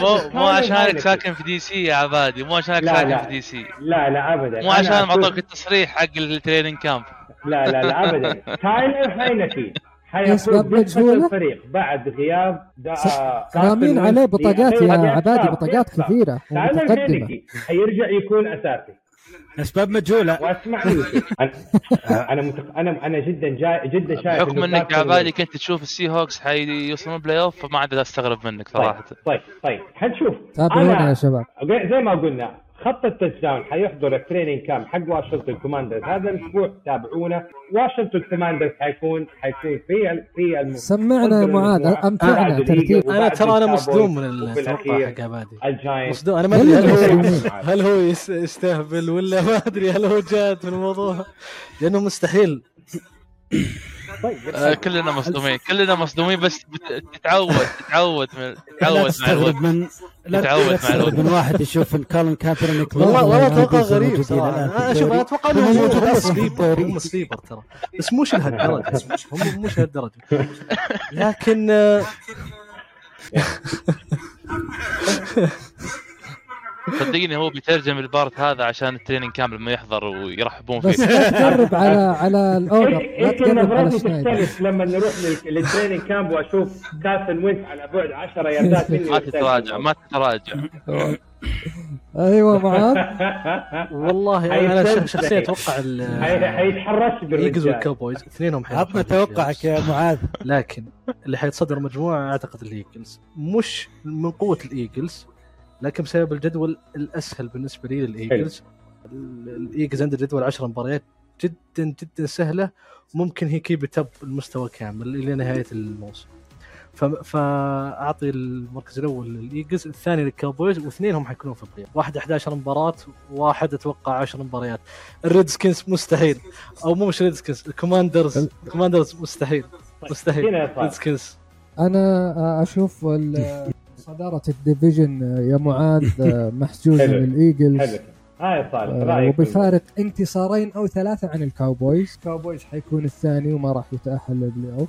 مو مو عشانك. ساكن في دي سي يا عبادي مو عشانك لا، ساكن لا. في دي سي لا لا ابدا. مو عشان معطوك التصريح حق ال training camp لا لا لا ابدا. تايلر يسبب حيكون؟ الفريق. بعد غياب رامين عليه بطاقات يا عبادي. بطاقات. كثيرة تايلر حيرجع يكون أساسي. أسباب مجهوله واسمع. أنا متق... أنا أنا جدا جاي جدا شايف بحكم إنك عبادي وينز- كنت تشوف السي هوكس حيوصلون playoff فما عاد أستغرب منك طيب صراحة طيب. طيب حنشوف تابعونا أنا- يا شباب. زي ما قلنا خط ال touchdown حيحضر ال training camp حق واشنطن كوماندرز هذا الأسبوع تابعونا. واشنطن كوماندرز حيكون حيكون في ال- في الم... سمعنا يا معاذ. امتعنا بعد الليجا ترتيب أنا وبعد ترى أنا مصدوم من التوقع حق عبادي مصدوم. أنا ما أدري هل هو. هل هو يس- يستهبل ولا ما أدري هل هو جاد في الموضوع. لأنه مستحيل. آه كلنا مصدومين كلنا مصدومين بس تتعود تتعود من لا تتعود مع تستغرب الوقت من لا تتعود مع الوقت. من واحد يشوف ان كولن كابرنيك والله والله توقع الإيجلز غريب صراحة في أنا شوف الدوري. أنا أتوقع هم انهم موجودين هم sleeper الدوري. هم sleeper ترى بس مش لهالدرجه مش- هم مش لهالدرجه لكن آه، صدقني هو بيترجم البارت هذا عشان ال training camp لما يحضر ويرحبون بس فيه. لا تقرب على على ال order لا يمكن تقرب على تختلف لما نروح لل- لل training camp وأشوف كارسون وينز على بعد 10 ياردات مني ما تتراجع ما تتراجع. أيوه معاذ. والله أنا شخصيا أتوقع حيتحرش بالرجال. والكاوبويز اثنينهم حيروحون عطنا توقعك يا معاذ. لكن اللي حيتصدر المجموعه أعتقد الإيجلز. مش من قوة الإيجلز لكن بسبب الجدول الأسهل بالنسبة لي للإيجلز ال- الإيجلز عنده جدول 10 مباريات جدا جدا سهلة ممكن هي keep up المستوى كامل إلى نهاية الموسم. ف- فأعطي المركز الأول للإيجلز الثاني للكاوبويز واثنينهم حيكونون في ال play واحد 11 مباراة واحد أتوقع 10 مباريات. الريدسكنز مستحيل أو مو مش ريدسكنز الكوماندرز الكوماندرز مستحيل مستحيل. ريدسكنز أنا أشوف ال- صدارة ال division يا معاذ محجوزه حلو. للايجلز حلو. هاي صالح آه، وبفارق انتصارين أو ثلاثة عن الكاوبويز. الكاوبويز حيكون الثاني وما راح يتأهل لل playoff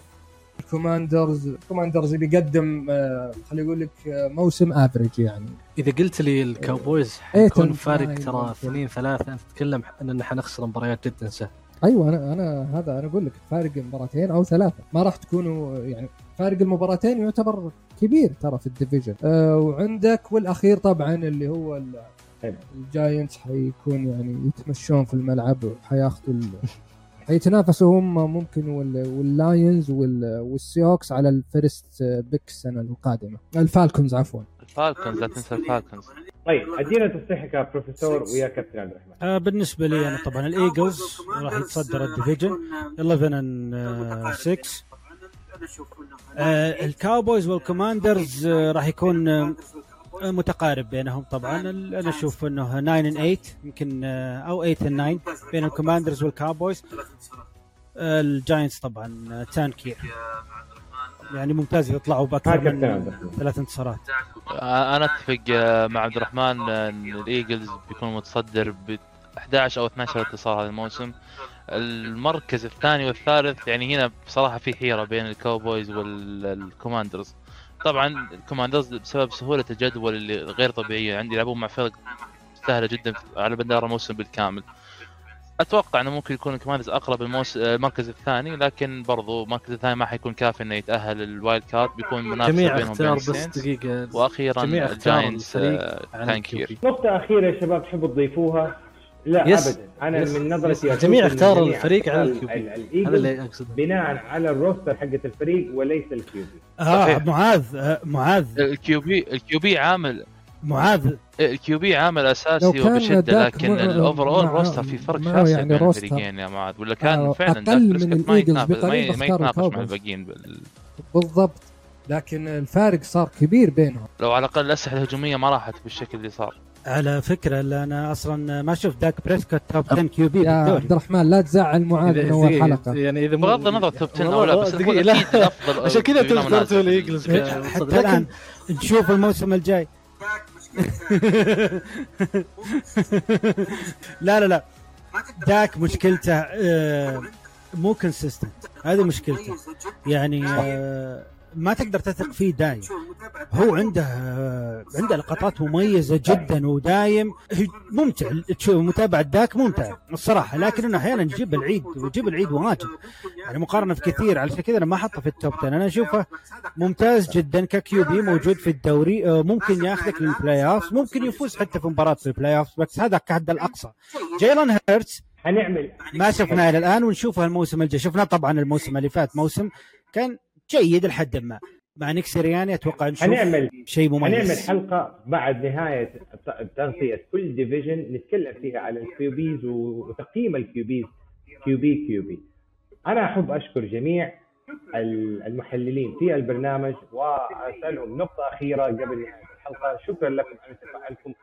الكوماندرز الكوماندرز بيقدم آه، خليني أقول لك آه، موسم average يعني. إذا قلت لي الكاوبويز حيكون فارق آه، ترى. اثنين ثلاثة أنت تتكلم اننا حنخسر مباريات جدا سهله أيوه أنا أنا هذا أنا أقول لك فارق مباراتين أو ثلاثة. ما راح تكونوا يعني فارق المباراتين يعتبر كبير ترى في ال division. أه وعندك والأخير طبعا اللي هو. الجاينتس حيكون يعني يتمشون في الملعب وحياخذوا ال- حيتنافسوا هم ممكن وال- وال Lions وال- والسي هوكس على ال first pick السنة القادمة. الفالكونز عفوا. الفالكونز لا تنسى الفالكونز. طيب أدينا تصريحك يا بروفيسور ويا كابتن عبد الرحمن. آه بالنسبة لي أنا طبعا الايجلز راح يتصدر ال division. 11 and 6 آه الكاوبويز والكوماندرز آه راح يكون آه متقارب بينهم طبعا. ال- أنا أشوف إنه 9 and 8 يمكن آه أو 8 and 9 بين الكوماندرز والكاوبويز. آه الجاينتس طبعا آه، tank year يعني ممتاز يطلعوا بأكثر من ثلاث انتصارات. آه، أنا أتفق آه، مع عبد الرحمن آه، إن الإيجلز بيكون متصدر ب 11 أو 12 انتصار هذا الموسم. المركز الثاني والثالث يعني هنا بصراحة في حيرة بين الكاوبويز والكوماندرز طبعا الكوماندرز بسبب سهولة الجدول اللي غير طبيعية عندي يلعبون مع فرق سهلة جدا على مدار الموسم بالكامل أتوقع إنه ممكن يكون الكوماندرز أقرب الموس... المركز الثاني لكن برضو المركز الثاني ما حيكون كافي إنه يتأهل ال wild card بيكون منافسة جميع بينهم بين بس. دقيقة وأخيرا الجاينتس آه، عن thank يو الكيوبي. نقطة أخيرة يا شباب تحبوا تضيفوها؟ لا يس. أبدا أنا يس. من نظرتي الجميع اختار الفريق على الكيوبي. ال- هذا اللي أقصده بناء على الروستر حقة الفريق وليس الكيوبي آه صحيح. معاذ آه، معاذ الكيوبي الكيوبي عامل معاذ الكيوبي عامل أساسي وبشدة لكن الاوفر اول روستر في فرق شاسع يعني بين. الفريقين يا معاذ ولا كان آه، فعلا داك من الإيجلز يتنافس ما, بقليل ي- ما بختار يتنافس مع. الباقيين بال... بالضبط لكن الفارق صار كبير بينهم لو على الأقل الأسلحة الهجومية ما راحت بالشكل اللي صار على فكرة اللي أنا أصلا ما شفت داك بريسكوت top 10 QB يا عبد الرحمن لا تزعل معاذ من اول حلقة. يعني إذا بغض النظر top 10 أو لا. بس لا. عشان كذا اخترتوا مناسب. الايجلز حتى الآن نشوف الموسم الجاي. لا لا لا. داك مشكلته آه، مو consistent هذه مشكلته. يعني آه، ما تقدر تثق فيه دايم. هو عنده عنده لقطات مميزة جدا ودايم. ممتع. تشوف متابعة داك ممتع الصراحة. لكن إنه أحيانا يجيب العيد ويجيب العيد واجد. يعني مقارنة في كثير علشان كذا أنا ما احطه في ال top 10 أنا أشوفه ممتاز جدا. ك QB موجود في الدوري. آه، ممكن ياخذك لل playoff ممكن يفوز حتى في مباراة في ال playoff بس هذا كحد الأقصى. جيلان هيرتس حنعمل ما شفناه إلى الآن ونشوفه الموسم الجاي. شفناه طبعا الموسم اللي فات. موسم كان جيد لحد ما. مع نيك سيرياني أتوقع نشوف حنعمل شيء حنعمل مميز حلقة بعد نهاية ت- تغطية كل ديفيجن نتكلم فيها على الكيوبيز وتقييم الكيوبيز كيوبي كيوبي أنا أحب أشكر جميع ال- المحللين في البرنامج وأسألهم نقطة أخيرة قبل الحلقة. شكرا لكم على تفاعلكم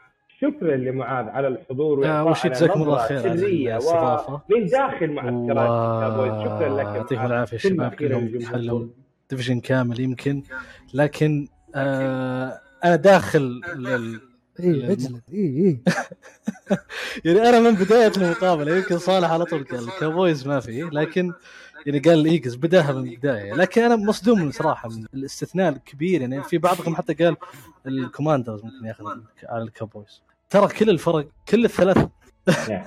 شكرا لمعاذ على الحضور آه، وش جزاكم الله خير على سرية الاستضافة. ومن داخل معسكرات الكابويز شكرا لكم. يعطيكم العافية الشباب كلهم لجمهوركم. ديفيجن كامل يمكن. لكن آه أنا داخل لل... اي اجلد اي اي يعني أنا من بداية المقابلة يمكن صالح على طول قال الكاوبويز ما فيه لكن يعني قال الايجلز بداها من البداية. لكن أنا مصدوم صراحة من الاستثناء الكبير. يعني في بعضكم حتى قال الكوماندرز ممكن ياخذ على الكاوبويز ترى كل الفرق كل الثلاث نعم.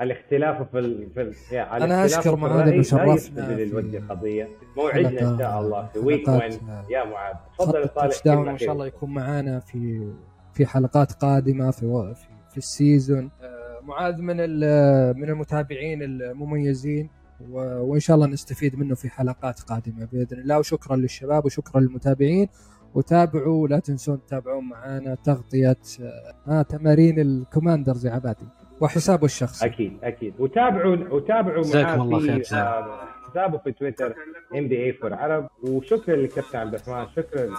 الاختلاف في ال... في ال... يعني الاختلاف أشكر في معاذ لا شرفنا يفسد في للود قضية. موعدنا إن شاء الله في ويك حلقات- 1 يا معاذ. تفضل داون كلمة وان شاء الله. يكون معانا في في حلقات قادمة في و- في, في السيزون. آه، معاذ من ال- من المتابعين المميزين وإن شاء الله نستفيد منه في حلقات قادمة بإذن الله. وشكرا للشباب وشكرا للمتابعين. وتابعوا لا تنسون تتابعون معنا تغطية آه، آه تمارين الكوماندرز يا عبادي. وحسابه الشخصي. أكيد أكيد. وتابعوا وتابعوا جزاكم معاه الله خير،. آه، حسابه في تويتر MBE for Arab. وشكرا للكابتن عبد الرحمن شكرا.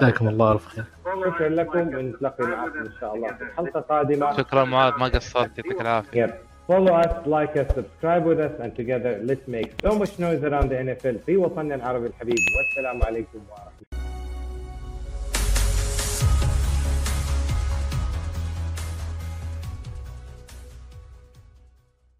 جزاكم الله ألف خير. شكرا لكم ونتلقى معكم إن شاء الله في حلقة قادمة. شكرا معاذ ما قصرت يعطيك العافية. Follow us, like us, subscribe with us, and together let's make so much noise around the NFL في وطننا العربي الحبيب. والسلام عليكم ورحمة الله.